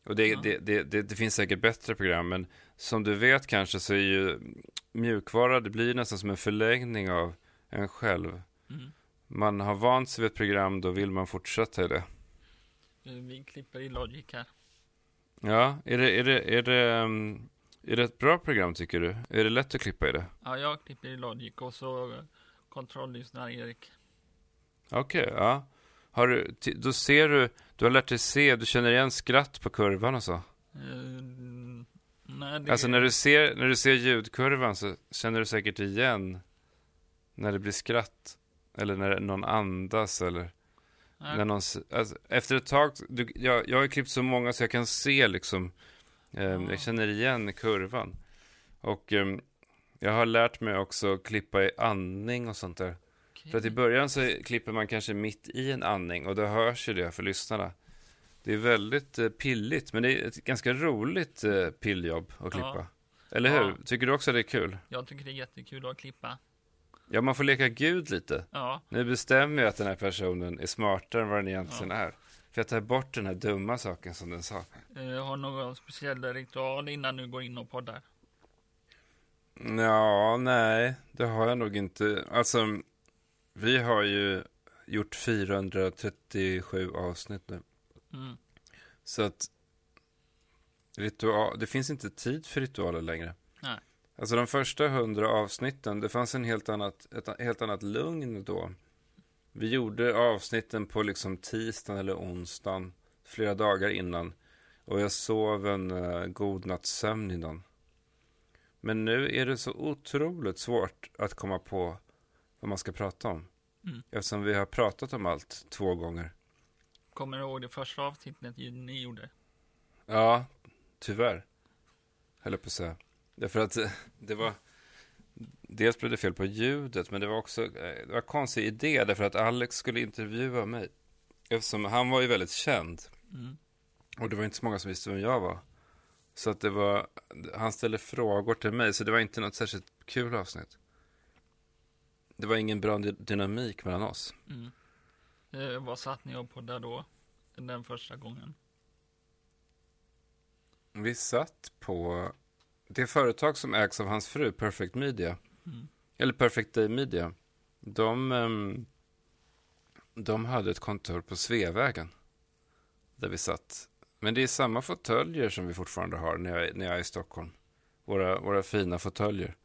Och det, Ja. det, det, det finns säkert bättre program, men som du vet kanske så är ju mjukvara, det blir nästan som en förlängning av en själv. Mm. Man har vant sig vid ett program, då vill man fortsätta i det. Vi klipper i Logic här. Ja, är det, är det, är det, um, är det ett bra program tycker du? Är det lätt att klippa i det? Ja, jag klipper i Logic och så kontrolllyssnar Erik. Okej, ja. Har du, då ser du, du har lärt dig se, du känner igen skratt på kurvan och så. Eh, nej, det Alltså när du, ser, när du ser ljudkurvan så känner du säkert igen när det blir skratt. Eller när någon andas eller nej, när någon... Alltså, efter ett tag, du, jag, jag har klippt så många så jag kan se liksom, ehm, Ja. jag känner igen kurvan. Och ehm, Jag har lärt mig också klippa i andning och sånt där. Okej. För att i början så klipper man kanske mitt i en andning och då hörs ju det för lyssnarna. Det är väldigt eh, pilligt, men det är ett ganska roligt eh, pilljobb att klippa. Eller hur? Ja. Tycker du också att det är kul? Jag tycker det är jättekul att klippa. Ja, man får leka gud lite. Ja, Nu bestämmer jag att den här personen är smartare än vad den egentligen är. För jag tar bort den här dumma saken som den sa. eh, har någon speciell ritual innan du går in och poddar? Ja, nej, det har jag nog inte. Alltså, vi har ju gjort 437 avsnitt nu. Mm. Så att ritual, det finns inte tid för ritualer längre. Alltså de första hundra avsnitten, det fanns en helt annat, ett helt annat lugn då. Vi gjorde avsnitten på liksom tisdagen eller onsdagen, flera dagar innan. Och jag sov en uh, god natts sömn innan. Men nu är det så otroligt svårt att komma på vad man ska prata om. Mm. Eftersom vi har pratat om allt två gånger. Kommer du ihåg det första avsnittet ni gjorde? Ja, tyvärr. Höll på att säga. Därför att eh, det var... Dels blev det fel på ljudet, men det var också eh, det var en konstig idé därför att Alex skulle intervjua mig. Eftersom han var ju väldigt känd Mm. och det var inte så många som visste vem jag var. Så att det var, han ställde frågor till mig, så det var inte något särskilt kul avsnitt. Det var ingen bra dy- dynamik mellan oss. Mm. Eh, vad satt ni och poddade då? Den första gången? Vi satt på det företag som ägs av hans fru, Perfect Media. Mm. Eller Perfect Day Media. De, ehm, de hade ett kontor på Sveavägen. Där vi satt. Men det är samma fåtöljer som vi fortfarande har när jag, när jag är i Stockholm. Våra, våra fina fåtöljer.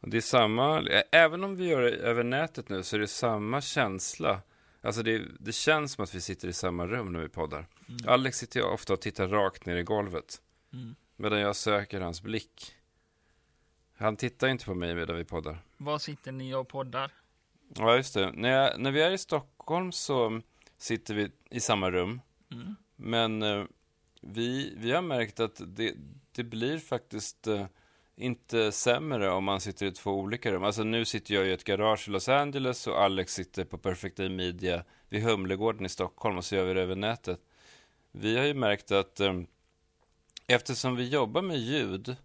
Det är samma, även om vi gör det över nätet nu så är det samma känsla. Alltså det, det känns som att vi sitter i samma rum när vi poddar. Mm. Alex sitter ofta och tittar rakt ner i golvet. Mm. Medan jag söker hans blick. Han tittar inte på mig medan vi poddar. Var sitter ni och poddar? Ja, just det. När, jag, när vi är i Stockholm så sitter vi i samma rum. Mm. Men eh, vi, vi har märkt att det, det blir faktiskt eh, inte sämre om man sitter i två olika rum. Alltså nu sitter jag i ett garage i Los Angeles och Alex sitter på Perfect Day Media vid Humlegården i Stockholm och så gör vi det över nätet. Vi har ju märkt att eh, eftersom vi jobbar med ljud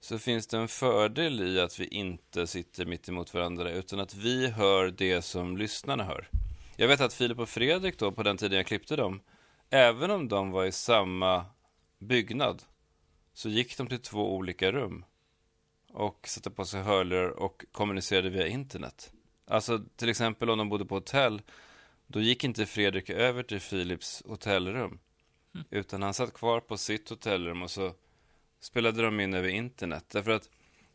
så finns det en fördel i att vi inte sitter mitt emot varandra utan att vi hör det som lyssnarna hör. Jag vet att Filip och Fredrik då på den tiden jag klippte dem Även om de var i samma byggnad så gick de till två olika rum och satte på sig hörlurar och kommunicerade via internet. Alltså till exempel om de bodde på hotell, då gick inte Fredrik över till Filips hotellrum, (laughs) utan han satt kvar på sitt hotellrum och så spelade de in över internet. Därför att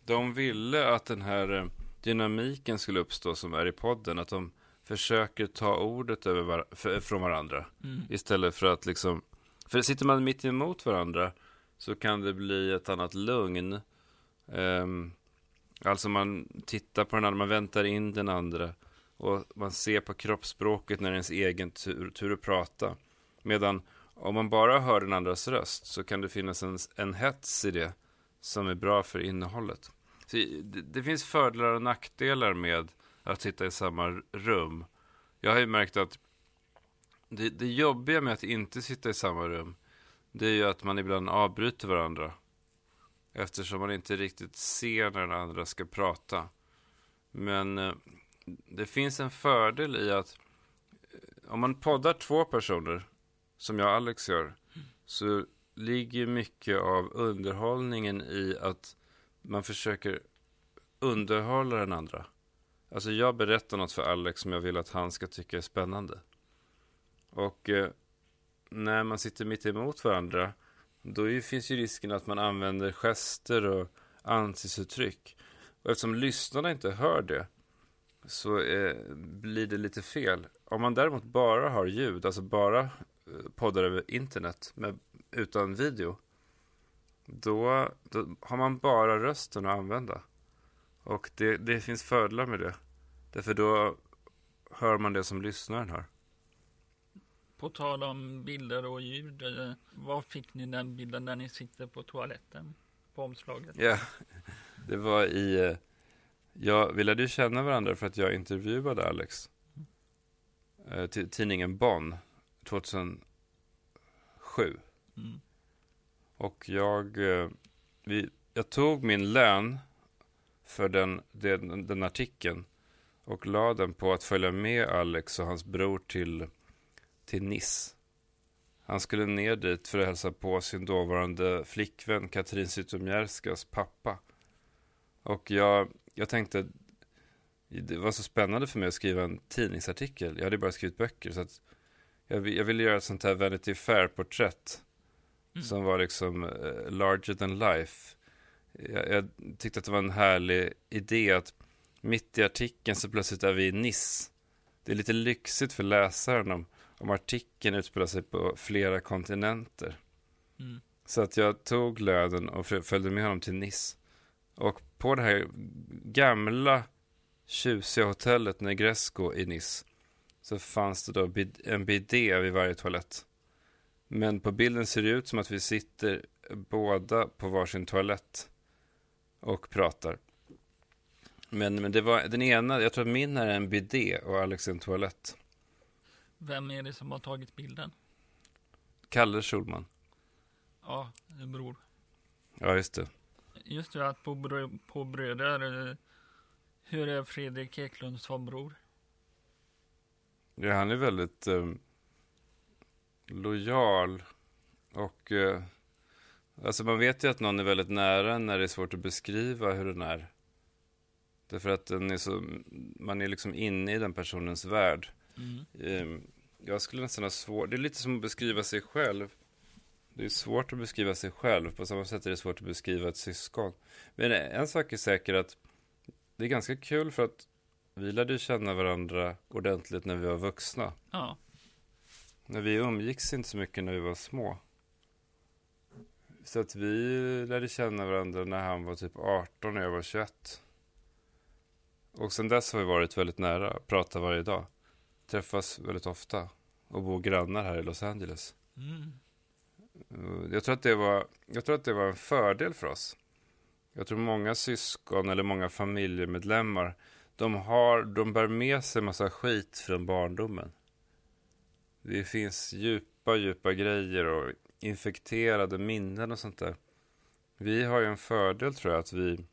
de ville att den här eh, dynamiken skulle uppstå som är i podden, att de försöker ta ordet över var- för, från varandra. Mm. Istället för att liksom... För sitter man mitt emot varandra så kan det bli ett annat lugn. Ehm, alltså man tittar på den andra, man väntar in den andra. Och man ser på kroppsspråket när det är ens egen tur, tur att prata. Medan om man bara hör den andras röst så kan det finnas en, en hets i det som är bra för innehållet. Så det, det finns fördelar och nackdelar med att sitta i samma rum. Jag har ju märkt att det, det jobbiga med att inte sitta i samma rum, det är ju att man ibland avbryter varandra. Eftersom man inte riktigt ser när den andra ska prata. Men eh, det finns en fördel i att eh, om man poddar två personer, som jag och Alex gör, så ligger mycket av underhållningen i att man försöker underhålla den andra. Alltså jag berättar något för Alex som jag vill att han ska tycka är spännande. Och eh, när man sitter mitt emot varandra, då är, finns ju risken att man använder gester och ansiktsuttryck. Och eftersom lyssnarna inte hör det, så eh, blir det lite fel. Om man däremot bara har ljud, alltså bara poddar över internet med, utan video, då, då har man bara rösten att använda. Och det, det finns fördelar med det. Därför då hör man det som lyssnaren hör. På tal om bilder och ljud, eh, var fick ni den bilden där ni sitter på toaletten? På omslaget? Ja, (laughs) Det var i... eh, Ja, vi lärde ju känna varandra för att jag intervjuade Alex. eh, tidningen Bonn 2007. Mm. Och jag, eh, vi, jag tog min lön för den, den, den artikeln och la den på att följa med Alex och hans bror till, till Nice. Han skulle ner dit för att hälsa på sin dåvarande flickvän Katrin Zytomierskas pappa. Och jag, jag tänkte, det var så spännande för mig att skriva en tidningsartikel. Jag hade bara skrivit böcker så att jag, jag ville göra ett sånt här Vanity Fair-porträtt. Mm. Som var liksom eh, larger than life. Jag, jag tyckte att det var en härlig idé att mitt i artikeln så plötsligt är vi i Nice. Det är lite lyxigt för läsaren om, om artikeln utspelar sig på flera kontinenter. Mm. Så att jag tog lönen och följde med honom till Nice. Och på det här gamla tjusiga hotellet Negresco i Nice så fanns det då en bidé vid varje toalett. Men på bilden ser det ut som att vi sitter båda på varsin toalett och pratar. Men, men det var den ena, jag tror att min är en bidé och Alex en toalett. Vem är det som har tagit bilden? Kalle Schulman. Ja, det bror. Ja, just det. Just det, att på, brö på bröder. eh, Hur är Fredrik Eklund som bror? Ja, han är väldigt eh, lojal och eh, alltså man vet ju att någon är väldigt nära när det är svårt att beskriva hur den är. Därför att den är så, man är liksom inne i den personens värld. Mm. Eh, jag skulle nästan ha svårt, det är lite som att beskriva sig själv. Det är svårt att beskriva sig själv, på samma sätt är det svårt att beskriva ett syskon. Men en sak är säker att det är ganska kul för att vi lärde ju känna varandra ordentligt när vi var vuxna. Ja, När vi umgicks inte så mycket när vi var små. Så att vi lärde känna varandra när han var typ 18 och jag var 21. Och sen dess har vi varit väldigt nära, pratar varje dag. Träffas väldigt ofta och bor grannar här i Los Angeles. mm. Jag tror, att det var, jag tror att det var en fördel för oss. Jag tror många syskon eller många familjemedlemmar de, har, de bär med sig massa skit från barndomen. Det finns djupa, djupa grejer och infekterade minnen och sånt där. Vi har ju en fördel tror jag att vi,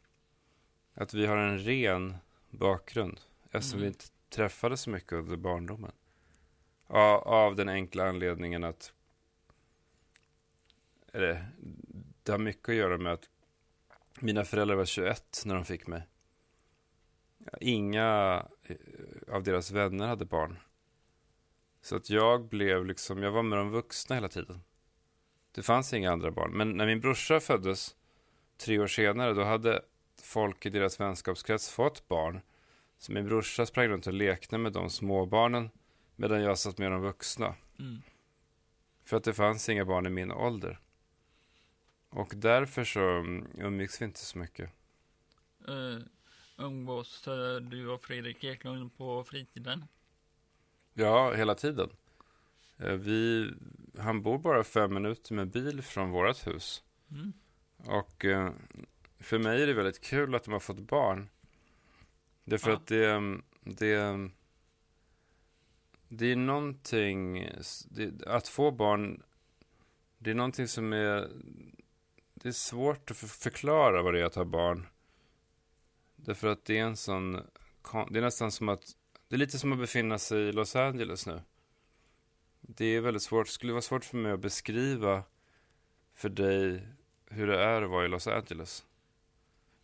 att vi har en ren bakgrund. Eftersom Mm. vi inte träffade så mycket under barndomen. Av, av den enkla anledningen att eller, det har mycket att göra med att mina föräldrar var 21 när de fick mig. Inga eh, av deras vänner hade barn. Så att jag blev liksom, jag var med de vuxna hela tiden. Det fanns inga andra barn. Men när min brorsa föddes tre år senare, då hade folk i deras vänskapskrets fått barn. Så min brorsa sprang runt och lekte med de småbarnen medan jag satt med de vuxna. Mm. För att det fanns inga barn i min ålder. Och därför så mm, umgicks vi inte så mycket. Uh, umgås eh, du och Fredrik Eklund på fritiden? Ja, hela tiden. Eh, Vi, han bor bara fem minuter med bil från vårt hus. Mm. Och eh, för mig är det väldigt kul att de har fått barn. Därför Ja. att det, mm, det, mm, det är någonting, det, att få barn, det är någonting som är, det är svårt att för- förklara vad det är att ha barn. Därför att det är en sån, det är nästan som att, det är lite som att befinna sig i Los Angeles nu. Det är väldigt svårt, det skulle vara svårt för mig att beskriva för dig hur det är att vara i Los Angeles.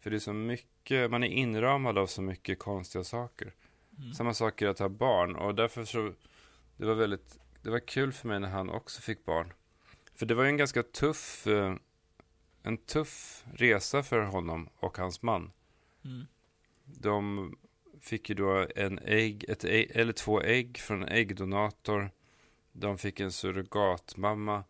För det är så mycket, man är inramad av så mycket konstiga saker. Mm. Samma sak är att ha barn och därför så, det var väldigt, det var kul för mig när han också fick barn. För det var ju en ganska tuff, eh, en tuff resa för honom och hans man. Mm. De fick ju då en ägg, ett ägg, eller två ägg från en äggdonator. De fick en surrogatmamma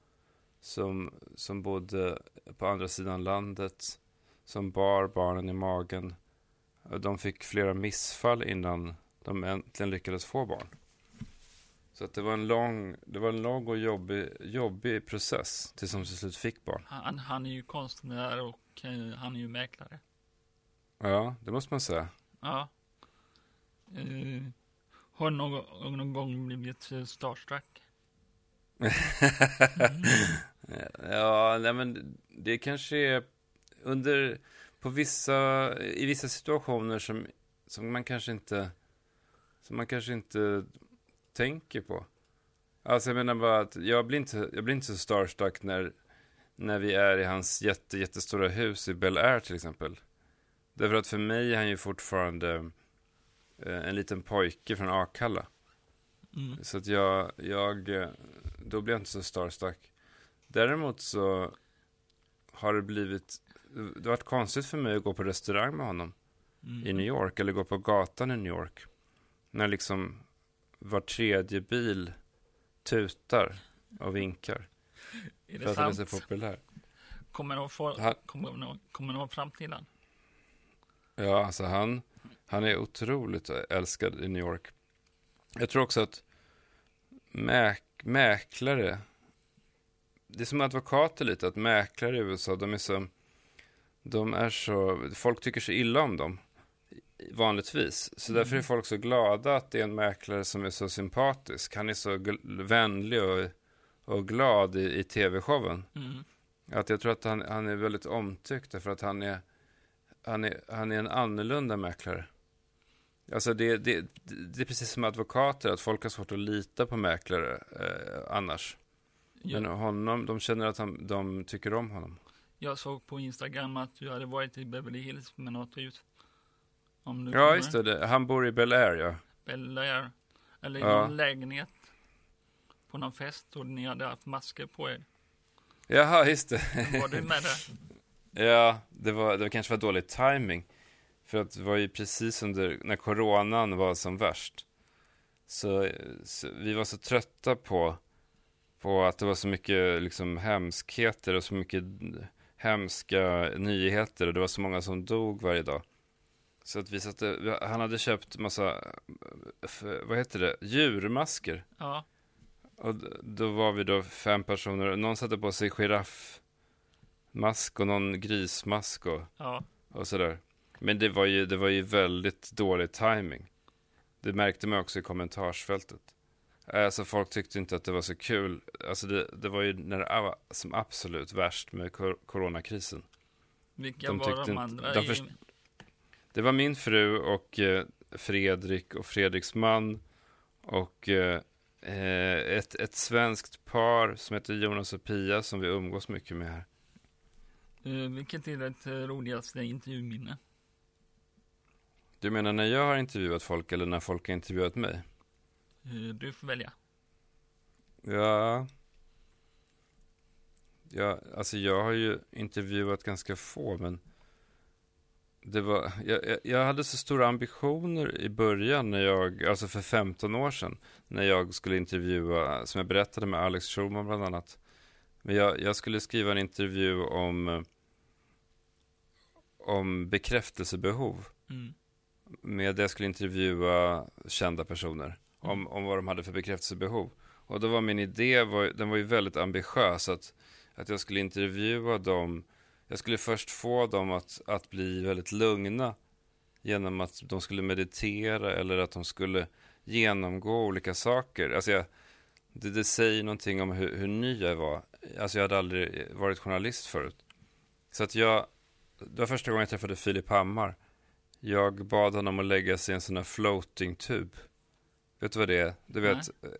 som, som bodde på andra sidan landet. Som bar barnen i magen. De fick flera missfall innan de äntligen lyckades få barn. Så att det var en lång, det var en lång och jobbig, jobbig process tills de till slut fick barn. Han, han är ju konstnär och eh, han är ju mäklare. Ja, det måste man säga. Ja. Eh, har någon, någon gång blivit eh, starstruck? (laughs) Ja, nej men det kanske är under, på vissa, i vissa situationer som, som man kanske inte, som man kanske inte tänker på. Alltså jag menar bara att jag blir inte, jag blir inte så starstruck när, när vi är i hans jätte, jättestora hus i Bel Air till exempel. Därför att för mig är han ju fortfarande eh, en liten pojke från Akalla. Mm. Så att jag, jag, då blir jag inte så starstruck. Däremot så har det blivit, det har varit konstigt för mig att gå på restaurang med honom Mm. i New York, eller gå på gatan i New York. När liksom var tredje bil tutar och vinkar. Är För det att han är sant? så populär. Kommer någon, få, kommer kommer någon fram till han? Ja, alltså han, han är otroligt älskad i New York. Jag tror också att mäk, mäklare, det är som advokater lite, att mäklare i USA, de är så, de är så, folk tycker så illa om dem vanligtvis. Så därför är folk så glada att det är en mäklare som är så sympatisk. Han är så vänlig och, och glad i, i tv-showen. Mm. Att jag tror att han, han är väldigt omtyckt därför att han är, han är, han är en annorlunda mäklare. Alltså det, det, det är precis som advokater, att folk har svårt att lita på mäklare eh, annars. Men Jag, honom, de känner att han, de tycker om honom. jag såg på Instagram att du hade varit i Beverly Hills med något hus. Om du Ja, just det. Han bor i Bel Air, ja. Bel Air. Eller i Ja. någon lägenhet. På någon fest och ni hade haft masker på er. Jaha, just det. Var du med där? (laughs) Ja, det var, det var kanske var dålig timing. För att det var ju precis under, när coronan var som värst. Så, så vi var så trötta på, på att det var så mycket liksom hemskheter och så mycket hemska nyheter. Och det var så många som dog varje dag. Så att vi satte, han hade köpt massa, vad heter det, djurmasker. Ja. Och då var vi då fem personer. Någon satte på sig giraffmask och någon grismask och, Ja. och sådär. Men det var, ju, det var ju väldigt dålig timing. Det märkte man också i kommentarsfältet. Alltså folk tyckte inte att det var så kul. Alltså det, det var ju när det var som absolut värst med kor- coronakrisen. Vilka De var de inte- andra? de i- först- Det var min fru och eh, Fredrik och Fredriks man. Och eh, eh, ett, ett svenskt par som heter Jonas och Pia som vi umgås mycket med här. Eh, vilket är det eh, roligaste intervjuminne? Du menar när jag har intervjuat folk eller när folk har intervjuat mig? Eh, du får välja. Ja. Ja, alltså jag har ju intervjuat ganska få, men det var, jag, jag- jag hade så stora ambitioner i början när jag, alltså för 15 år sedan, när jag skulle intervjua, som jag berättade med Alex Schulman bland annat. Men jag, jag skulle skriva en intervju om, om bekräftelsebehov. Mm. med det jag skulle intervjua kända personer om, om vad de hade för bekräftelsebehov. Och då var min idé, var, den var ju väldigt ambitiös, att, att jag skulle intervjua dem. Jag skulle först få dem att, att bli väldigt lugna genom att de skulle meditera eller att de skulle genomgå olika saker. Alltså jag, det, det säger någonting om hur, hur ny jag var. Alltså jag hade aldrig varit journalist förut. Så att jag, det var första gången jag träffade Filip Hammar. Jag bad honom att lägga sig i en sån här floating tub. Vet du vad det är? Du vet, eh,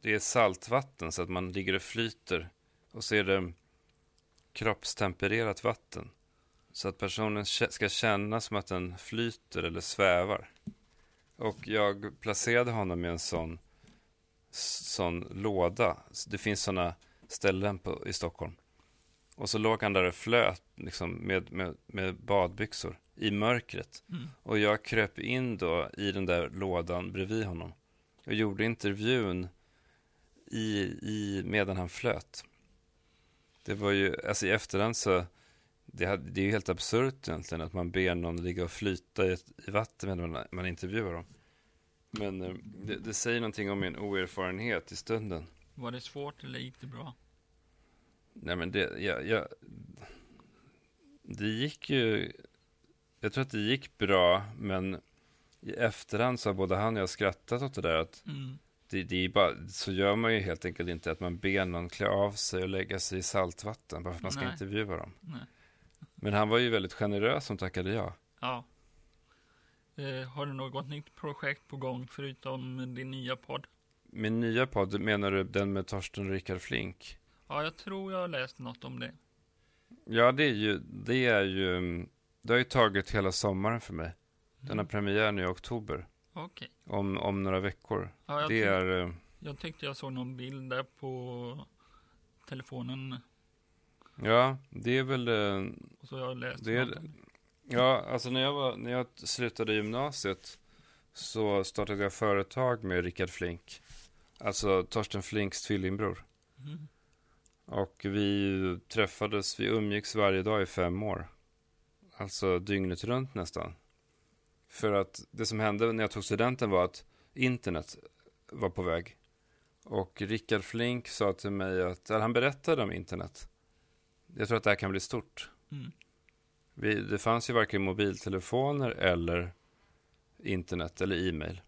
det är saltvatten så att man ligger och flyter. Och så är det kroppstempererat vatten. Så att personen ska känna som att den flyter eller svävar. Och jag placerade honom i en sån, sån låda. Det finns såna ställen på, i Stockholm. Och så låg han där och flöt liksom, med, med, med badbyxor i mörkret. Mm. Och jag kröp in då i den där lådan bredvid honom. Och gjorde intervjun i, i, medan han flöt. Det var ju, alltså i efterhand så, det, hade- det är ju helt absurt egentligen att man ber någon ligga och flyta i, i vatten medan man, man intervjuar dem. Men eh, det, det säger någonting om min oerfarenhet i stunden. Var det svårt eller gick det bra? Nej men det, jag, jag, det gick ju, jag tror att det gick bra, men i efterhand så har både han och jag skrattat åt det där. Att Mm. det, det är bara, så gör man ju helt enkelt inte att man ber någon klä av sig och lägga sig i saltvatten bara för att man ska Nej. intervjua dem. Nej. Men han var ju väldigt generös som tackade ja. Ja. Eh, har du något nytt projekt på gång förutom din nya podd? Min nya podd, menar du den med Torsten Rickard Flink? Ja, jag tror jag har läst något om det. Ja, det är ju, det är ju, det har ju tagit hela sommaren för mig. Den har Mm. premiär nu i oktober, Okej. om, om några veckor. Ja, jag, Det tyck- är, eh, jag tyckte jag såg någon bild där på telefonen. ja, det är väl, eh, Och så har jag läst Det är-. Ja, alltså när jag, var, när jag slutade gymnasiet så startade jag företag med Rickard Flink. Alltså Torsten Flinks tvillingbror. Mm. Och vi träffades, vi umgicks varje dag i fem år. Alltså dygnet runt nästan. För att det som hände när jag tog studenten var att internet var på väg. Och Rickard Flink sa till mig att, eller han berättade om internet. Jag tror att det här kan bli stort. Mm. Vi, det fanns ju varken mobiltelefoner eller internet eller e-mail.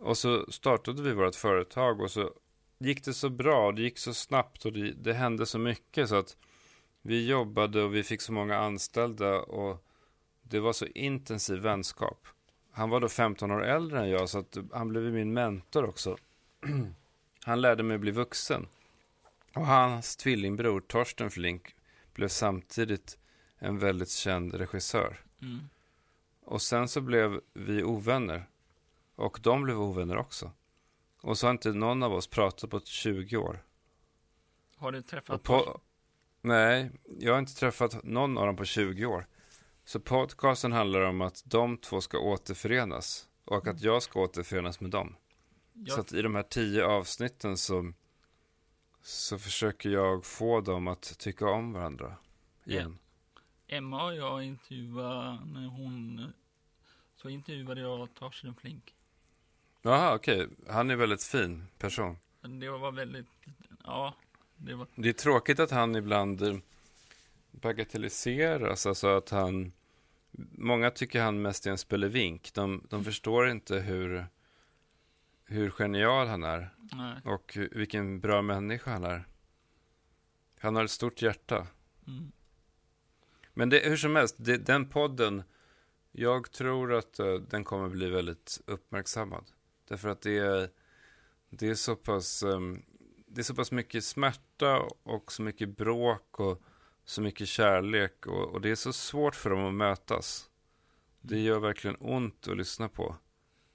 Och så startade vi vårt företag och så gick det så bra och det gick så snabbt och det, det hände så mycket så att vi jobbade och vi fick så många anställda och det var så intensiv vänskap. Han var då 15 år äldre än jag så att han blev min mentor också. (clears throat) Han lärde mig bli vuxen. Och hans tvillingbror Torsten Flink blev samtidigt en väldigt känd regissör. Mm. Och sen så blev vi ovänner. Och de blev ovänner också. Och så har inte någon av oss pratat på 20 år. Har du träffat på, nej, jag har inte träffat någon av dem på 20 år. Så podcasten handlar om att de två ska återförenas. Och att jag ska återförenas med dem. jag, Så att i de här tio avsnitten så, så försöker jag få dem att tycka om varandra. Igen. Emma och jag intervjuade när hon så intervjuade jag Torsten Flink. Jaha, okej. Han är väldigt fin person. Det var väldigt, ja, det var, Det är tråkigt att han ibland eh, bagatelliseras, alltså att han... Många tycker han mest är en spelevink. De, de förstår inte hur, hur genial han är nej, och vilken bra människa han är. Han har ett stort hjärta. mm, men det, hur som helst, det, den podden, jag tror att uh, den kommer bli väldigt uppmärksammad. Därför att det är, det är så pass, Um, det är så pass mycket smärta och så mycket bråk och så mycket kärlek och, och det är så svårt för dem att mötas. Det gör verkligen ont att lyssna på.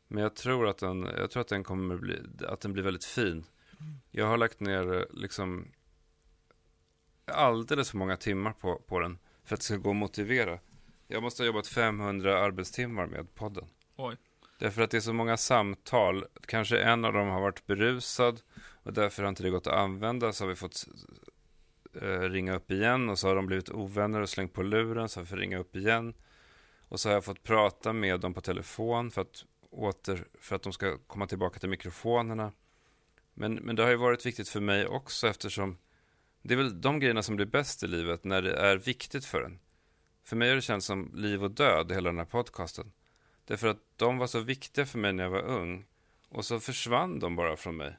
Men jag tror att den, jag tror att den kommer bli, att den blir väldigt fin. Jag har lagt ner eh, liksom alldeles för många timmar på, på den för att det ska gå att motivera. Jag måste ha jobbat 500 arbetstimmar med podden. oj, Därför att det är så många samtal. Kanske en av dem har varit berusad och därför har inte det gått att använda. Så har vi fått eh, ringa upp igen och så har de blivit ovänner och slängt på luren så har vi fått ringa upp igen. Och så har jag fått prata med dem på telefon för att, åter, för att de ska komma tillbaka till mikrofonerna. Men, men det har ju varit viktigt för mig också eftersom det är väl de grejerna som blir bäst i livet när det är viktigt för en. För mig har det känts som liv och död, hela den här podcasten. Därför att de var så viktiga för mig när jag var ung. Och så försvann de bara från mig.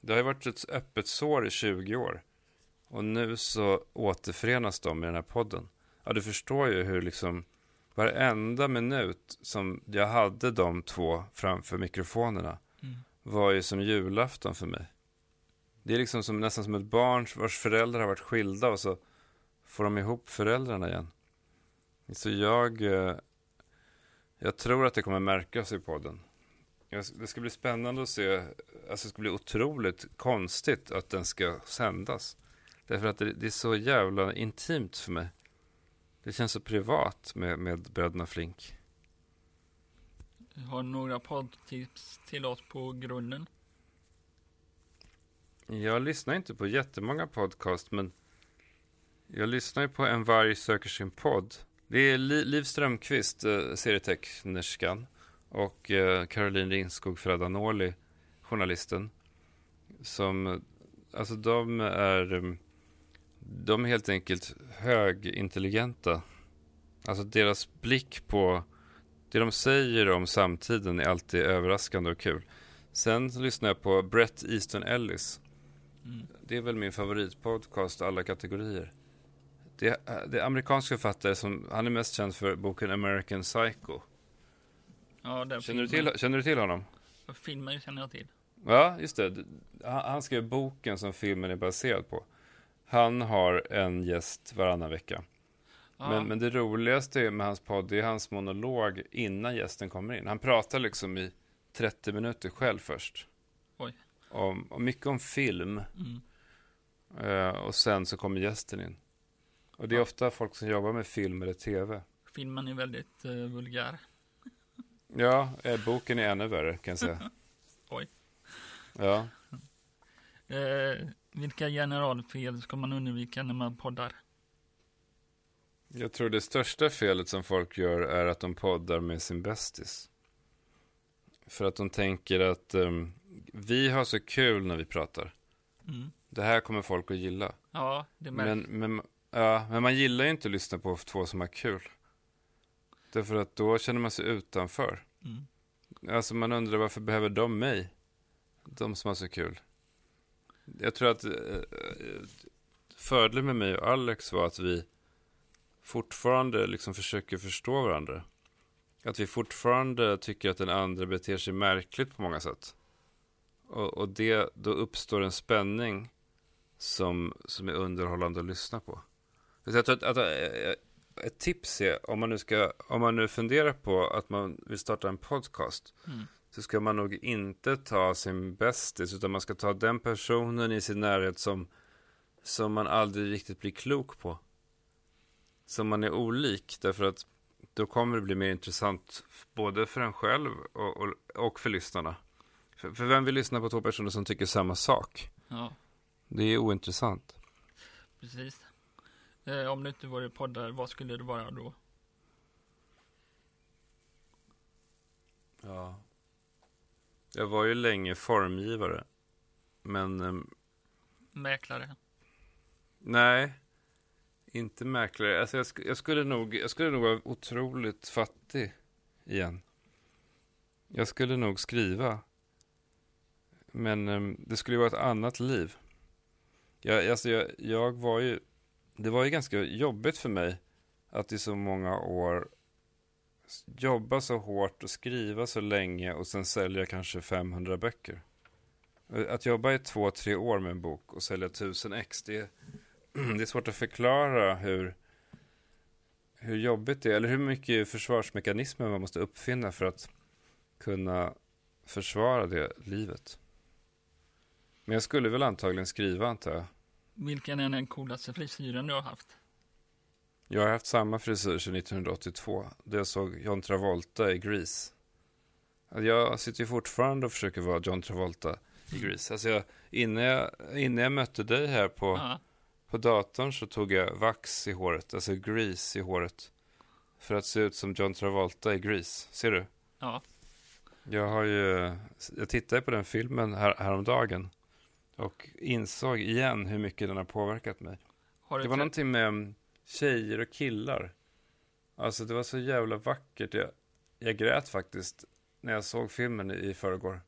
Det har ju varit ett öppet sår i 20 år. Och nu så återförenas de med den här podden. Ja, du förstår ju hur liksom varenda minut som jag hade de två framför mikrofonerna mm, var ju som julafton för mig. Det är liksom som, nästan som ett barn vars föräldrar har varit skilda och så får de ihop föräldrarna igen. Så jag, eh, jag tror att det kommer märkas i podden. Det ska bli spännande att se, alltså det ska bli otroligt konstigt att den ska sändas. Därför att det, det är så jävla intimt för mig. Det känns så privat med, med bröderna Flink. har du några poddtips till oss på grunden? Jag lyssnar inte på jättemånga podcast, men jag lyssnar ju på En varg söker sin podd. Det är Li- Liv Strömqvist, eh, serietecknerskan, och eh, Caroline Ringskog Fredanoli, journalisten, som, eh, alltså de är, mm, de är helt enkelt högintelligenta. Alltså deras blick på det de säger om samtiden är alltid överraskande och kul. Sen lyssnar jag på Brett Easton Ellis. Mm. Det är väl min favoritpodcast alla kategorier. Det är, det är amerikansk författare som, han är mest känd för boken American Psycho. Ja, Känner du, till, känner du till honom? filmen känner jag till. Ja, just det. Han, han skrev boken som filmen är baserad på. Han har en gäst varannan vecka. Ja, Men, men det roligaste med hans podd är hans monolog innan gästen kommer in. Han pratar liksom i 30 minuter själv först. Om, om mycket om film. mm. eh, och sen så kommer gästen in. Och det är Ja. ofta folk som jobbar med film eller tv. Filmen är väldigt eh, vulgär. (laughs) Ja, eh, boken är ännu värre kan jag säga. (laughs) Oj. Ja, (laughs) Eh, vilka generalfel ska man undvika när man poddar? jag tror det största felet som folk gör är att de poddar med sin bästis. För att de tänker att ehm, vi har så kul när vi pratar. Mm. Det här kommer folk att gilla. Ja, det. Men, men, ja, men man gillar ju inte att lyssna på två som har kul. Därför att då känner man sig utanför. Mm. Alltså man undrar varför behöver de mig? De som har så kul. Jag tror att eh, eh, fördelen med mig och Alex var att vi fortfarande liksom försöker förstå varandra. Att vi fortfarande tycker att den andra beter sig märkligt på många sätt. Och, och det, då uppstår en spänning som, som är underhållande att lyssna på. Jag tror att, att, eh, ett tips är, om man, nu ska, om man nu funderar på att man vill starta en podcast, Mm. så ska man nog inte ta sin bästis, utan man ska ta den personen i sin närhet som, som man aldrig riktigt blir klok på. Som man är olik, därför att då kommer det bli mer intressant både för en själv och, och, och för lyssnarna. För, för vem vill lyssna på två personer som tycker samma sak? Ja, Det är ointressant. precis. Eh, om det inte vore poddar, vad skulle det vara då? Ja. Jag var ju länge formgivare. Men ehm, Mäklare? nej, inte mäklare. Alltså jag, sk- jag, skulle nog, jag skulle nog vara otroligt fattig igen. Jag skulle nog skriva. Men ehm, det skulle ju vara ett annat liv. Jag, alltså jag, jag var ju, det var ju ganska jobbigt för mig att i så många år jobba så hårt och skriva så länge och sen sälja kanske 500 böcker. Att jobba i två, tre år med en bok och sälja 1000 ex, det är, (clears throat) det är svårt att förklara hur, hur jobbigt det är, eller hur mycket försvarsmekanismer man måste uppfinna för att kunna försvara det livet. Men jag skulle väl antagligen skriva, antar jag. Vilken är den coolaste frisyren du har haft? Jag har haft samma frisyr sedan 1982, då jag såg John Travolta i Grease. Alltså, Jag sitter ju fortfarande och försöker vara John Travolta i Grease. Alltså jag, innan, jag, innan jag mötte dig här på, Ja, på datorn så tog jag vax i håret, alltså grease i håret. För att se ut som John Travolta i Grease. Ser du? ja. Jag har ju, jag tittade på den filmen här, häromdagen. Och insåg igen hur mycket den har påverkat mig. Har Det var någonting med mm, tjejer och killar. Alltså det var så jävla vackert. Jag, jag grät faktiskt när jag såg filmen i, förrgår.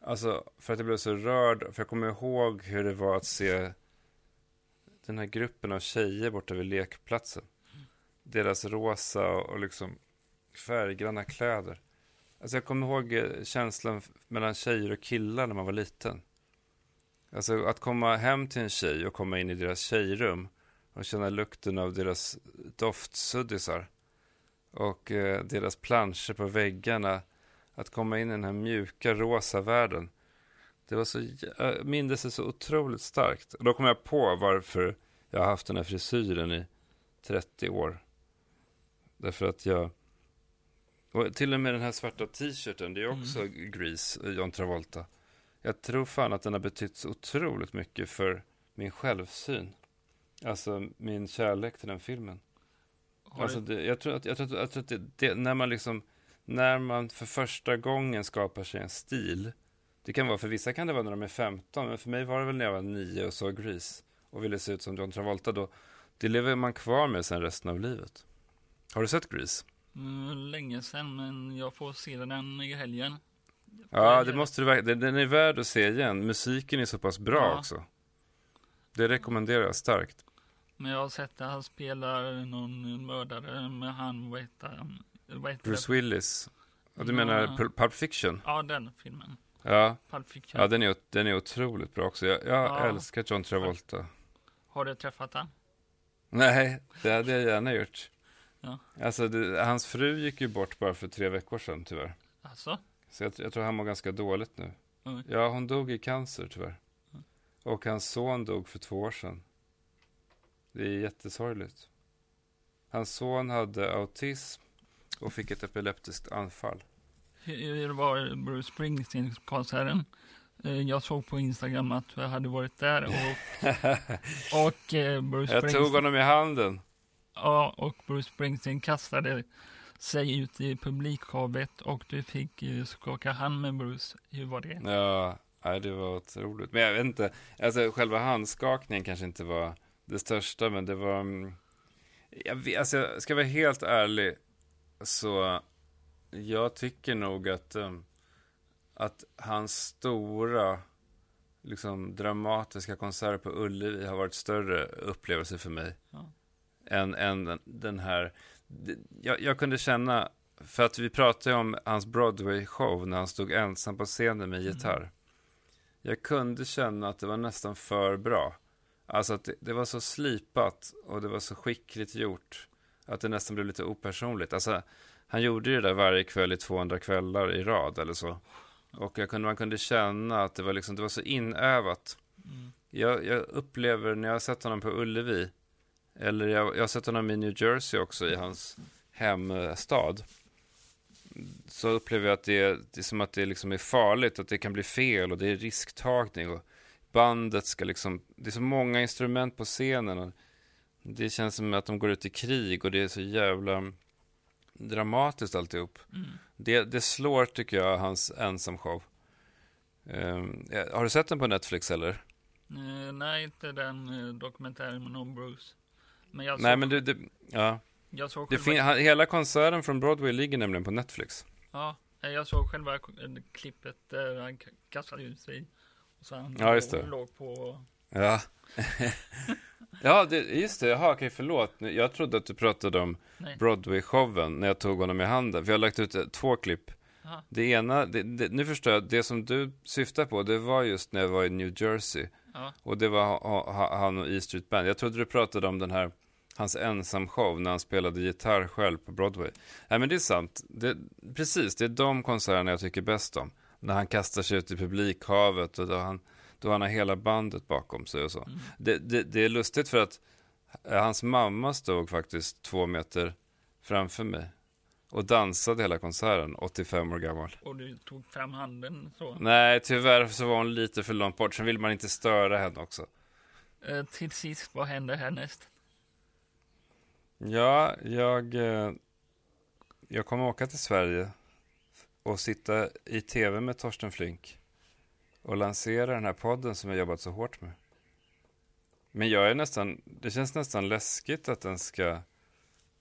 Alltså för att jag blev så rörd. För jag kommer ihåg hur det var att se den här gruppen av tjejer borta vid lekplatsen. Deras rosa och, och liksom färggranna kläder. Alltså jag kommer ihåg eh, känslan mellan tjejer och killar när man var liten. Alltså att komma hem till en tjej och komma in i deras tjejrum och känna lukten av deras doftsuddisar och eh, deras planscher på väggarna. Att komma in i den här mjuka rosa världen. Det var så, jag mindes det så otroligt starkt. Och då kom jag på varför jag har haft den här frisyren i 30 år. Därför att jag... Och till och med den här svarta t-shirten, det är också Grease, eh, John Travolta. Jag tror fan att den har betytt så otroligt mycket för min självsyn. Alltså min kärlek till den filmen. har Alltså det, jag tror att, jag tror att, jag tror att det, det, när man liksom, när man för första gången skapar sig en stil. Det kan vara, för vissa kan det vara när de är 15, men för mig var det väl när jag var 9 och såg Grease. Och ville se ut som John Travolta då. Det lever man kvar med sen resten av livet. Har du sett Grease? Mm, länge sedan, men jag får se den i helgen. Ja, det måste du verkligen. Den är värd att se igen. Musiken är så pass bra Ja. också. Det rekommenderar jag starkt. Men jag har sett att han spelar någon mördare med han, vad heter han? Bruce? Willis. Ja, du menar Pul- Pulp Fiction? Ja, den filmen. Ja, Pulp Fiction. ja den, är, den är otroligt bra också. Jag, jag Ja. älskar John Travolta. Har du träffat han? Nej, det hade jag gärna gjort. Ja. Alltså, det, hans fru gick ju bort bara för tre veckor sedan tyvärr. Alltså? Så jag, jag tror han mår ganska dåligt nu. Oj. Ja, hon dog i cancer tyvärr. Och hans son dog för två år sedan. Det är jättesorgligt. Hans son hade autism och fick ett epileptiskt anfall. Hur var Bruce Springsteen-konserten? Eh, Jag såg på Instagram att du hade varit där och, (laughs) och eh, Bruce Jag tog Springsteen, honom i handen. ja, och Bruce Springsteen kastade sig ut i publikhavet och du fick eh, skaka hand med Bruce. Hur var det? Ja, nej, det var otroligt. Men jag vet inte, alltså själva handskakningen kanske inte var det största, men det var... mm, Jag, alltså, jag ska vara helt ärlig, så jag tycker nog att, um, att hans stora, liksom dramatiska konserter på Ullevi har varit större upplevelse för mig. Ja. Än, än den- här, jag, jag kunde känna, för att vi pratade om hans Broadway-show när han stod ensam på scenen med gitarr. Jag kunde känna att det var nästan för bra. Alltså att det, det var så slipat och det var så skickligt gjort. Att det nästan blev lite opersonligt. Alltså, han gjorde det där varje kväll i 200 kvällar i rad eller så. Och jag kunde, man kunde känna att det var, liksom, det var så inövat. Mm. Jag, jag upplever när jag har sett honom på Ullevi, eller jag, jag har sett honom i New Jersey också, i hans hemstad. Så upplever jag att det är, det är som att det liksom är farligt, att det kan bli fel och det är risktagning. Och bandet ska liksom, det är så många instrument på scenen. Det känns som att de går ut i krig och det är så jävla dramatiskt alltihop. Mm. Det, det slår tycker jag, hans ensamshow. Um, har du sett den på Netflix eller? Eh, nej, inte den eh, dokumentären om Bruce. Men jag såg, Nej, men det, det, ja. jag såg det själva, han, hela konserten från Broadway ligger nämligen på Netflix. ja, eh, jag såg själva eh, klippet där han k- kastade ut sig. Och han Ja, just det. låg- på... Ja. (laughs) ja, det, just det. Jaha, okej, förlåt. Jag trodde att du pratade om. Broadway-showen när jag tog honom i handen. För jag har lagt ut eh, två klipp. Aha. Det ena, det, det, nu förstår jag, det som du syftar på, det var just när jag var i New Jersey. Ja. Och det var ha, ha, han och E Street Band. Jag trodde du pratade om den här, hans ensamshow när han spelade gitarr själv på Broadway. Nej men det är sant. Det, precis, det är de konserterna jag tycker bäst om. När han kastar sig ut i publikhavet och då han, då han har hela bandet bakom sig och så. Mm. Det, det, det är lustigt för att eh, hans mamma stod faktiskt två meter framför mig. Och dansade hela konserten, 85 år gammal. Och du tog fram handen så. Nej, tyvärr så var hon lite för långt bort. Sen vill man inte störa henne också. Eh, till sist, vad händer härnäst? Ja, jag, eh, jag kommer åka till Sverige och sitta i tv med Torsten Flink och lansera den här podden som jag jobbat så hårt med. Men jag är nästan, det känns nästan läskigt att den ska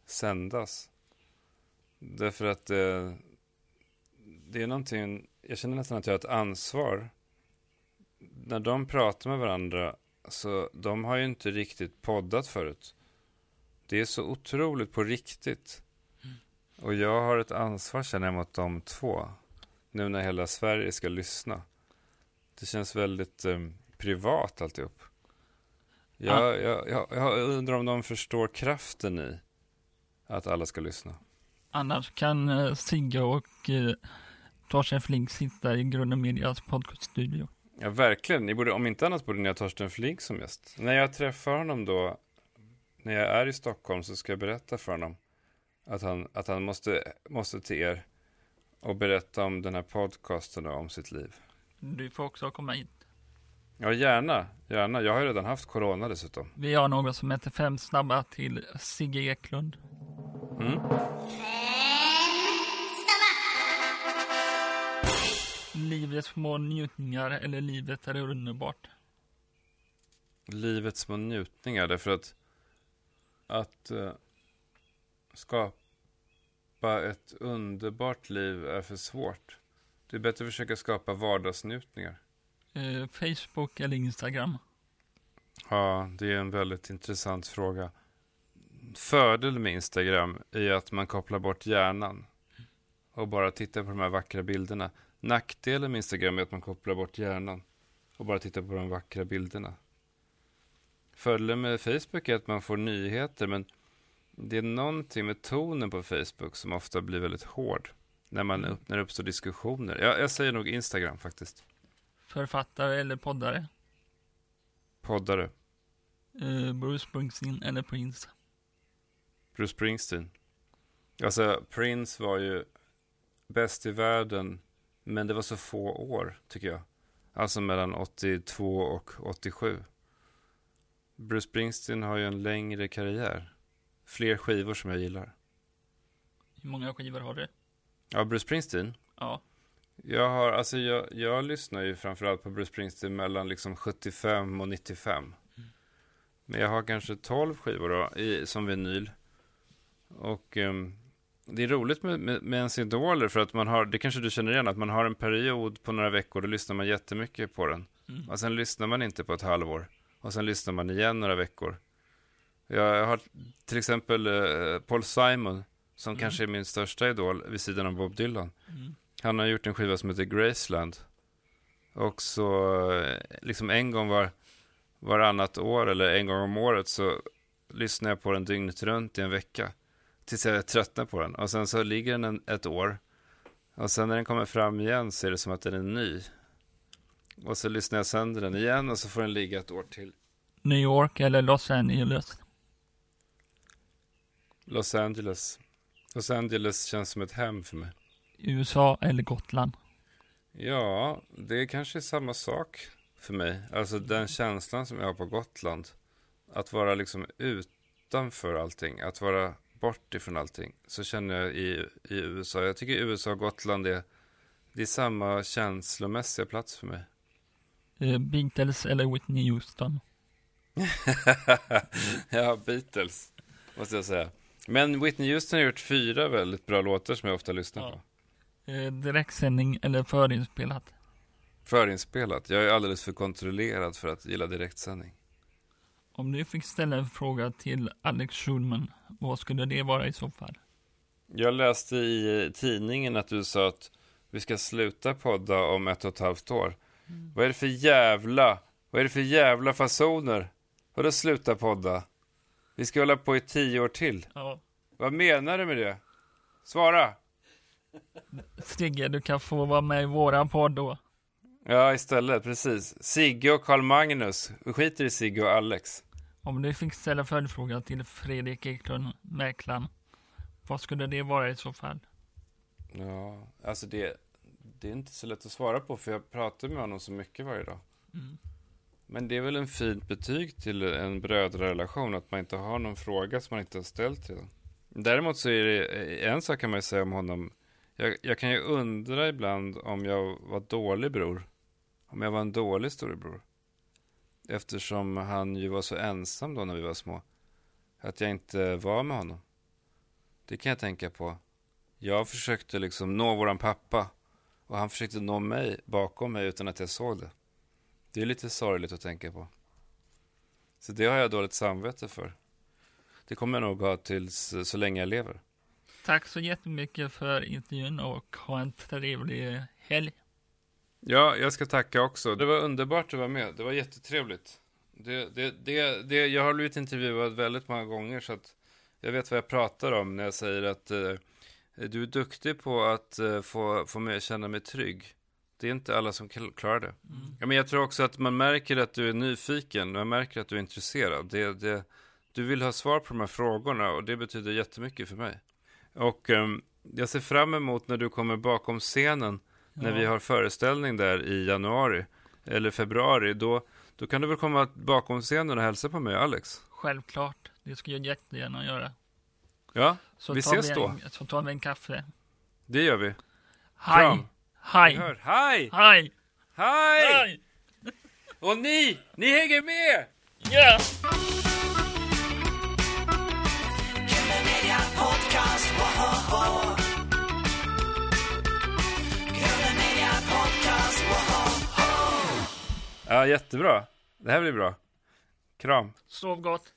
sändas. Därför att det, det är någonting, jag känner nästan att jag har ett ansvar. När de pratar med varandra, så de har ju inte riktigt poddat förut. Det är så otroligt på riktigt. Och jag har ett ansvar känner jag mot de två. Nu när hela Sverige ska lyssna. Det känns väldigt eh, privat alltihop. Jag, jag, jag, jag undrar om de förstår kraften i att alla ska lyssna. Annars kan eh, Sigge och eh, Torsten Flink sitta i Grunden Medias podcaststudio. Ja, verkligen. Ni borde, om inte annat borde ni ha Torsten Flink som gäst. När jag träffar honom då, när jag är i Stockholm, så ska jag berätta för honom att han, att han måste, måste till er och berätta om den här podcasten och om sitt liv. Du får också komma hit. Ja, gärna. Gärna. Jag har ju redan haft corona dessutom. Vi har något som heter Fem snabba till Sigge Eklund. Mm. Livets små njutningar eller livet är underbart. Livets små njutningar, därför att att eh, skapa ett underbart liv är för svårt. Det är bättre att försöka skapa vardagsnjutningar. Eh, Facebook eller Instagram? Ja, det är en väldigt intressant fråga. Fördelen med Instagram är att man kopplar bort hjärnan och bara tittar på de här vackra bilderna. Nackdelen med Instagram är att man kopplar bort hjärnan och bara tittar på de vackra bilderna. Fördelen med Facebook är att man får nyheter, men det är någonting med tonen på Facebook som ofta blir väldigt hård när, man, Mm. när det uppstår diskussioner. Jag, jag säger nog Instagram faktiskt. Författare eller poddare? Poddare. Eh, Bruce Springsteen eller Prince? Bruce Springsteen. Alltså, Prince var ju bäst i världen, men det var så få år, tycker jag. Alltså mellan 82 och 87. Bruce Springsteen har ju en längre karriär. Fler skivor som jag gillar. Hur många skivor har du? Ja, Bruce Springsteen. Ja. Jag har, alltså jag, jag lyssnar ju framförallt på Bruce Springsteen mellan liksom 75 och 95. Men jag har kanske 12 skivor då, i, som vinyl. Och ehm, det är roligt med, med, med ens idoler för att man har, det kanske du känner igen, att man har en period på några veckor, då lyssnar man jättemycket på den. Mm. Och sen lyssnar man inte på ett halvår. Och sen lyssnar man igen några veckor. Jag har till exempel eh, Paul Simon, som Mm. kanske är min största idol vid sidan av Bob Dylan. Mm. Han har gjort en skiva som heter Graceland. Och så eh, liksom en gång var, varannat år eller en gång om året så lyssnar jag på den dygnet runt i en vecka. Tills jag tröttnar på den. Och sen så ligger den en, ett år. Och sen när den kommer fram igen så är det som att den är ny. Och så lyssnar jag sönder den igen och så får den ligga ett år till. New York eller Los Angeles? Los Angeles. Los Angeles känns som ett hem för mig. USA eller Gotland? Ja, det är kanske samma sak för mig. Alltså den känslan som jag har på Gotland. Att vara liksom utanför allting. Att vara bort ifrån allting. Så känner jag i, i USA. Jag tycker USA och Gotland är, det är samma känslomässiga plats för mig. Eh, Beatles eller Whitney Houston? (laughs) ja, Beatles. Måste jag säga. Men Whitney Houston har gjort fyra väldigt bra låtar som jag ofta lyssnar Ja. på. Eh, direktsändning eller förinspelat? Förinspelat. Jag är alldeles för kontrollerad för att gilla direktsändning. Om du fick ställa en fråga till Alex Schulman, vad skulle det vara i så fall? Jag läste i tidningen att du sa att vi ska sluta podda om ett och ett halvt år. Vad är det för jävla, vad är det för jävla fasoner? Vadå sluta podda? Vi ska hålla på i tio år till. Ja. Vad menar du med det? Svara! Sigge, du kan få vara med i våra podd då. Ja, istället, precis. Sigge och Karl Magnus. Vi skiter i Sigge och Alex. Om du fick ställa följdfråga till Fredrik Eklund, mäklaren, vad skulle det vara i så fall? Ja, alltså det, det är inte så lätt att svara på för jag pratar med honom så mycket varje dag. Mm. Men det är väl en fint betyg till en brödrarelation att man inte har någon fråga som man inte har ställt redan. Däremot så är det eh, en sak kan man ju säga om honom. Jag, jag kan ju undra ibland om jag var dålig bror. Om jag var en dålig storebror. Eftersom han ju var så ensam då när vi var små. Att jag inte var med honom. Det kan jag tänka på. Jag försökte liksom nå våran pappa. Och han försökte nå mig bakom mig utan att jag såg det. Det är lite sorgligt att tänka på. Så det har jag dåligt samvete för. Det kommer jag nog ha tills så länge jag lever. Tack så jättemycket för intervjun och ha en trevlig helg. Ja, jag ska tacka också. Det var underbart att vara med. Det var jättetrevligt. Det, det, det, det, jag har blivit intervjuad väldigt många gånger så att jag vet vad jag pratar om när jag säger att eh, du är duktig på att eh, få, få mig känna mig trygg. Det är inte alla som kl- klarar det. Ja, men jag tror också att man märker att du är nyfiken. Man märker att du är intresserad. Det, det, du vill ha svar på de här frågorna och det betyder jättemycket för mig. Och ehm, jag ser fram emot när du kommer bakom scenen när vi har föreställning där i januari eller februari. Då, då kan du väl komma bakom scenen och hälsa på mig och Alex? Självklart, det ska jag jättegärna göra. Ja, så vi ses vi en, då. Så tar vi en kaffe. Det gör vi. Hej! Hej! Hej! Hej! Hej! Och ni, ni hänger med! Ja! Yeah. Ja, jättebra. Det här blir bra. Kram. Sov gott.